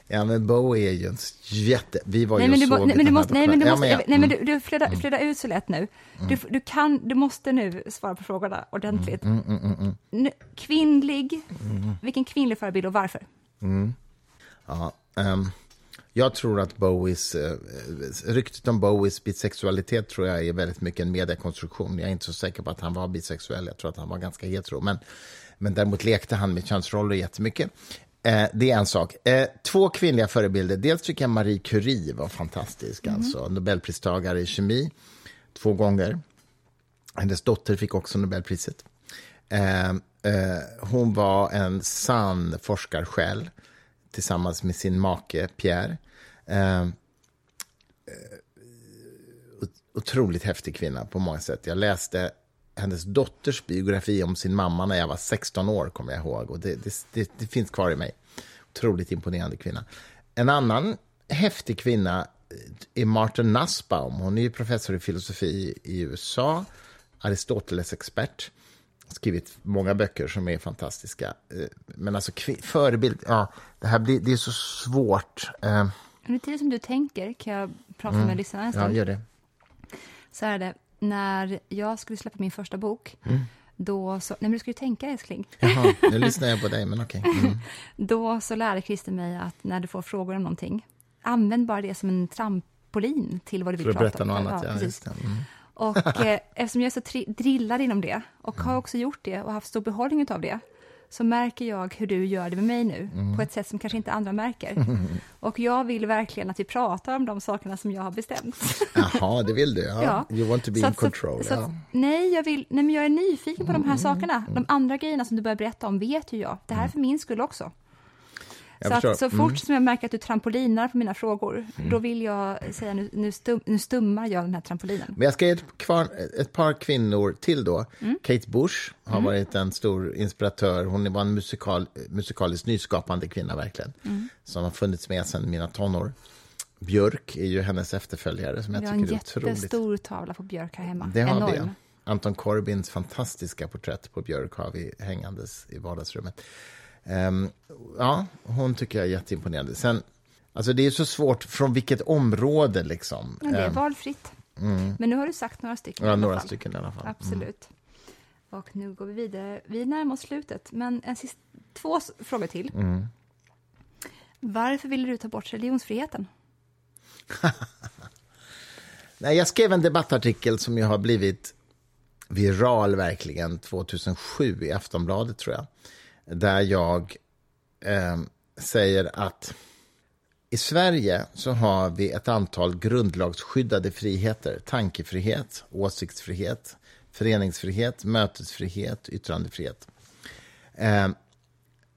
ja, men Bowie är ju en jätte... Vi var nej, ju men du, nej, men du måste, nej, men du måste, ja, men, nej, men du, du flödar, mm. flödar ut så lätt nu. Mm. Du, du, kan, du måste nu svara på frågorna ordentligt. Mm, mm, nu, kvinnlig, vilken kvinnlig förebild och varför? Ja, um, jag tror att Bowies, eh, ryktet om Bowies bisexualitet tror jag är väldigt mycket en mediekonstruktion. Jag är inte så säker på att han var bisexuell, jag tror att han var ganska hetero. Men, men däremot lekte han med könsroller jättemycket. Eh, det är en sak. Eh, två kvinnliga förebilder. Dels tycker jag Marie Curie var fantastisk, mm. alltså Nobelpristagare i kemi två gånger. Hennes dotter fick också Nobelpriset. Eh, eh hon var en sann forskarsjäl tillsammans med sin make Pierre. Ehm, eh, otroligt häftig kvinna på många sätt. Jag läste hennes dotters biografi om sin mamma när jag var 16 år, kommer jag ihåg. Och det, det, det, det finns kvar i mig. Otroligt imponerande kvinna. En annan häftig kvinna eh, är Martin Nussbaum. Hon är professor i filosofi i USA, Aristoteles-expert skrivit många böcker som är fantastiska. Eh, men alltså förebild, ja, det här blir, det är så svårt. Eh. Under tiden som du tänker kan jag prata mm. med lyssnarna en stund. Ja, gör det. Så är det, när jag skulle släppa min första bok, mm. då så... Nej, men du ska ju tänka, älskling. Jaha, nu lyssnar jag på dig, men okej. Okay. Mm. då så lärde Christer mig att när du får frågor om någonting, använd bara det som en trampolin till vad du vill prata om. Annat, ja. ja. Och eh, eftersom jag är så drillad inom det och har också gjort det och haft stor behållning av det, så märker jag hur du gör det med mig nu, mm. på ett sätt som kanske inte andra märker. Mm. Och jag vill verkligen att vi pratar om de sakerna som jag har bestämt. Jaha, det vill du? Ja. ja. You want to be så in control. Så, ja. nej, jag vill, nej, men jag är nyfiken på de här mm. sakerna. De andra grejerna som du börjar berätta om vet ju jag. Det här är för min skull också. Så, att, så fort mm. som jag märker att du trampolinar på mina frågor, mm. då vill jag säga nu, nu, stum, nu stummar jag den här trampolinen. Men jag ska ge ett, kvar, ett par kvinnor till då. Mm. Kate Bush har mm. varit en stor inspiratör. Hon var en musikal, musikaliskt nyskapande kvinna verkligen, mm. som har funnits med sedan mina tonår. Björk är ju hennes efterföljare som jag, jag tycker är otroligt. Vi har en jättestor tavla på Björk här hemma. Det har Enorm. vi. Anton Corbins fantastiska porträtt på Björk har vi hängandes i vardagsrummet. Um, ja, hon tycker jag är jätteimponerande. Sen, alltså det är så svårt från vilket område liksom. Men det är um, valfritt. Mm. Men nu har du sagt några stycken. Ja, några stycken i alla fall. Mm. Absolut. Mm. Och nu går vi vidare. Vi närmar oss slutet, men en sist, två frågor till. Mm. Varför ville du ta bort religionsfriheten? Nej, jag skrev en debattartikel som ju har blivit viral verkligen 2007 i Aftonbladet, tror jag där jag eh, säger att i Sverige så har vi ett antal grundlagsskyddade friheter. Tankefrihet, åsiktsfrihet, föreningsfrihet, mötesfrihet, yttrandefrihet. Eh,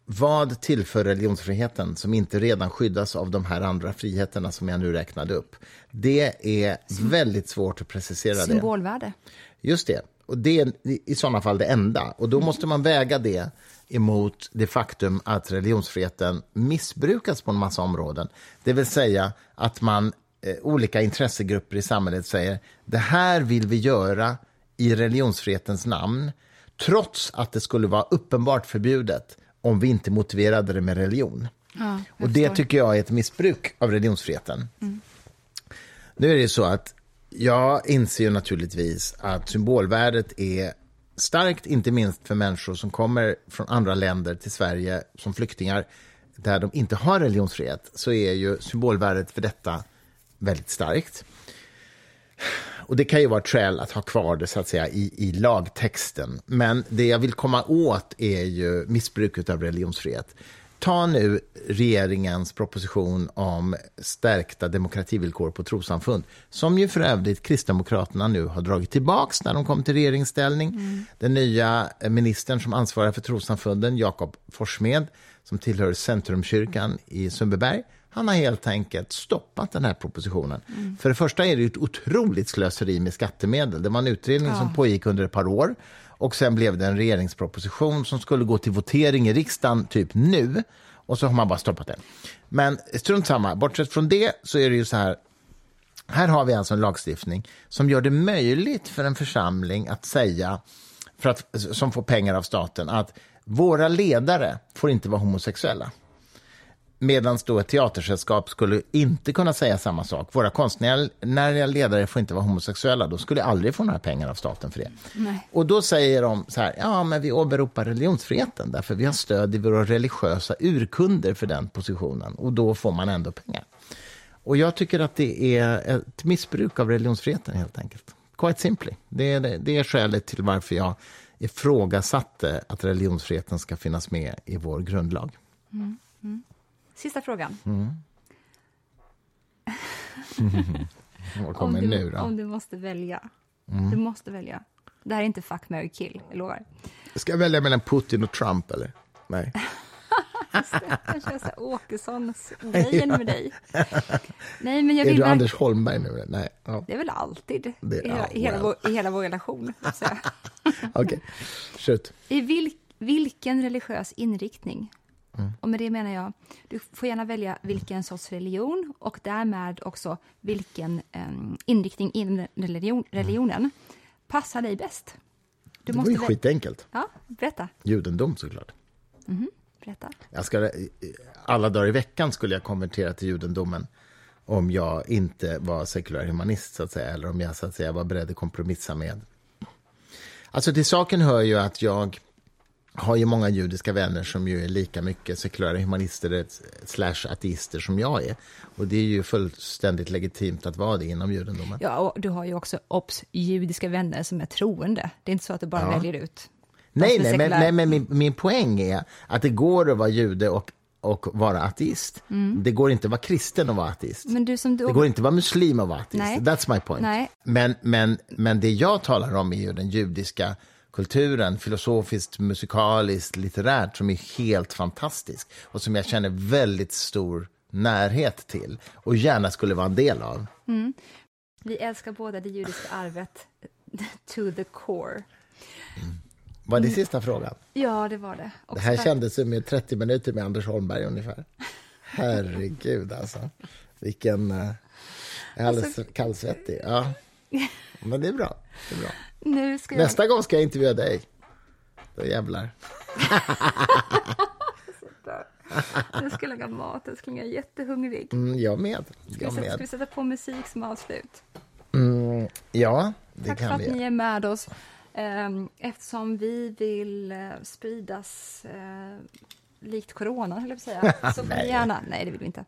vad tillför religionsfriheten som inte redan skyddas av de här andra friheterna som jag nu räknade upp? Det är väldigt svårt att precisera Symbolvärde. det. Symbolvärde. Just det. Och det är i sådana fall det enda. Och då måste man väga det emot det faktum att religionsfriheten missbrukas på en massa områden. Det vill säga att man, eh, olika intressegrupper i samhället säger det här vill vi göra i religionsfrihetens namn trots att det skulle vara uppenbart förbjudet om vi inte motiverade det med religion. Ja, och Det tycker jag är ett missbruk av religionsfriheten. Mm. Nu är det så att jag inser naturligtvis att symbolvärdet är starkt, inte minst för människor som kommer från andra länder till Sverige som flyktingar där de inte har religionsfrihet, så är ju symbolvärdet för detta väldigt starkt. Och Det kan ju vara ett skäl att ha kvar det så att säga, i, i lagtexten. Men det jag vill komma åt är ju missbruket av religionsfrihet. Ta nu regeringens proposition om stärkta demokrativillkor på trossamfund som ju för övrigt Kristdemokraterna nu har dragit tillbaka när de kom till regeringsställning. Mm. Den nya ministern som ansvarar för trossamfunden, Jakob Forssmed, som tillhör Centrumkyrkan i Sundbyberg, han har helt enkelt stoppat den här propositionen. Mm. För det första är det ett otroligt slöseri med skattemedel. Det var en utredning ja. som pågick under ett par år och sen blev det en regeringsproposition som skulle gå till votering i riksdagen typ nu. Och så har man bara stoppat den. Men strunt samma, bortsett från det så är det ju så här. Här har vi alltså en lagstiftning som gör det möjligt för en församling att säga, för att, som får pengar av staten, att våra ledare får inte vara homosexuella. Medan då ett teatersällskap skulle inte kunna säga samma sak. Våra konstnärliga ledare får inte vara homosexuella. Då skulle aldrig få några pengar av staten för det. Nej. Och då säger de så här, ja men vi åberopar religionsfriheten därför vi har stöd i våra religiösa urkunder för den positionen. Och då får man ändå pengar. Och jag tycker att det är ett missbruk av religionsfriheten helt enkelt. Quite simply. Det är, det är skälet till varför jag ifrågasatte att religionsfriheten ska finnas med i vår grundlag. Mm. Mm. Sista frågan. Mm. Vad kommer om du, nu då? Om du måste välja. Mm. Du måste välja. Det här är inte fuck, marry, kill, jag lovar. Ska jag välja mellan Putin och Trump, eller? Nej. Kanske är Åkessons-grejen med dig. Nej, men jag är vill du Anders Holmberg nu? Nej. Ja. Det är väl alltid, det, i, hela, well. vår, i hela vår relation. Okej, okay. shoot. I vil, vilken religiös inriktning Mm. Och med det menar jag, du får gärna välja vilken sorts religion och därmed också vilken um, inriktning inom religion, religionen passar dig bäst. Du det var ju skitenkelt. Ja, berätta. Judendom såklart. berätta. Jag ska, alla dagar i veckan skulle jag konvertera till judendomen om jag inte var sekulär humanist, så att säga, eller om jag så att säga, var beredd att kompromissa med. Alltså till saken hör ju att jag har ju många judiska vänner som ju är lika mycket sekulära humanister slash ateister som jag är. Och det är ju fullständigt legitimt att vara det inom judendomen. Ja, och du har ju också obs, judiska vänner som är troende. Det är inte så att du bara Ja. väljer ut. Nej, nej, men, nej, men min, min poäng är att det går att vara jude och, och vara ateist. Det går inte att vara kristen och vara ateist. Du. Det går inte att vara muslim och vara ateist. Nej. That's my point. Nej. Men, men, men det jag talar om är ju den judiska kulturen, filosofiskt, musikaliskt, litterärt, som är helt fantastisk och som jag känner väldigt stor närhet till och gärna skulle vara en del av. Vi älskar båda det judiska arvet to the core. Var det sista frågan? Ja, det var det. Och Det här kändes som med 30 minuter med Anders Holmberg ungefär. Herregud alltså. Vilken... Jag är alldeles kallsvettig. Ja. Men det är bra. Det är bra. Nu ska jag... Nästa gång ska jag intervjua dig. Då jävlar. Nu ska jag laga mat. Jag ska jag är jättehungrig. Mm, jag med. Ska vi, Jag sätta, ska vi med. sätta på musik som avslut? Mm, ja, det Tack för kan att vi. ni är med oss. Ehm, Eftersom vi vill eh, spridas eh, likt corona, höll jag att säga, så får ni gärna... Nej, det vill vi inte.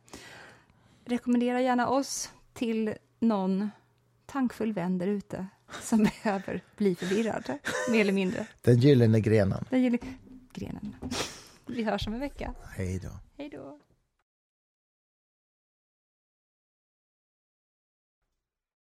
Rekommendera gärna oss till någon tankfull vän där ute som behöver bli förvirrad, mer eller mindre. Den gyllene grenen. Den gillar grenen. Vi hörs om en vecka. Hej då. Hej då.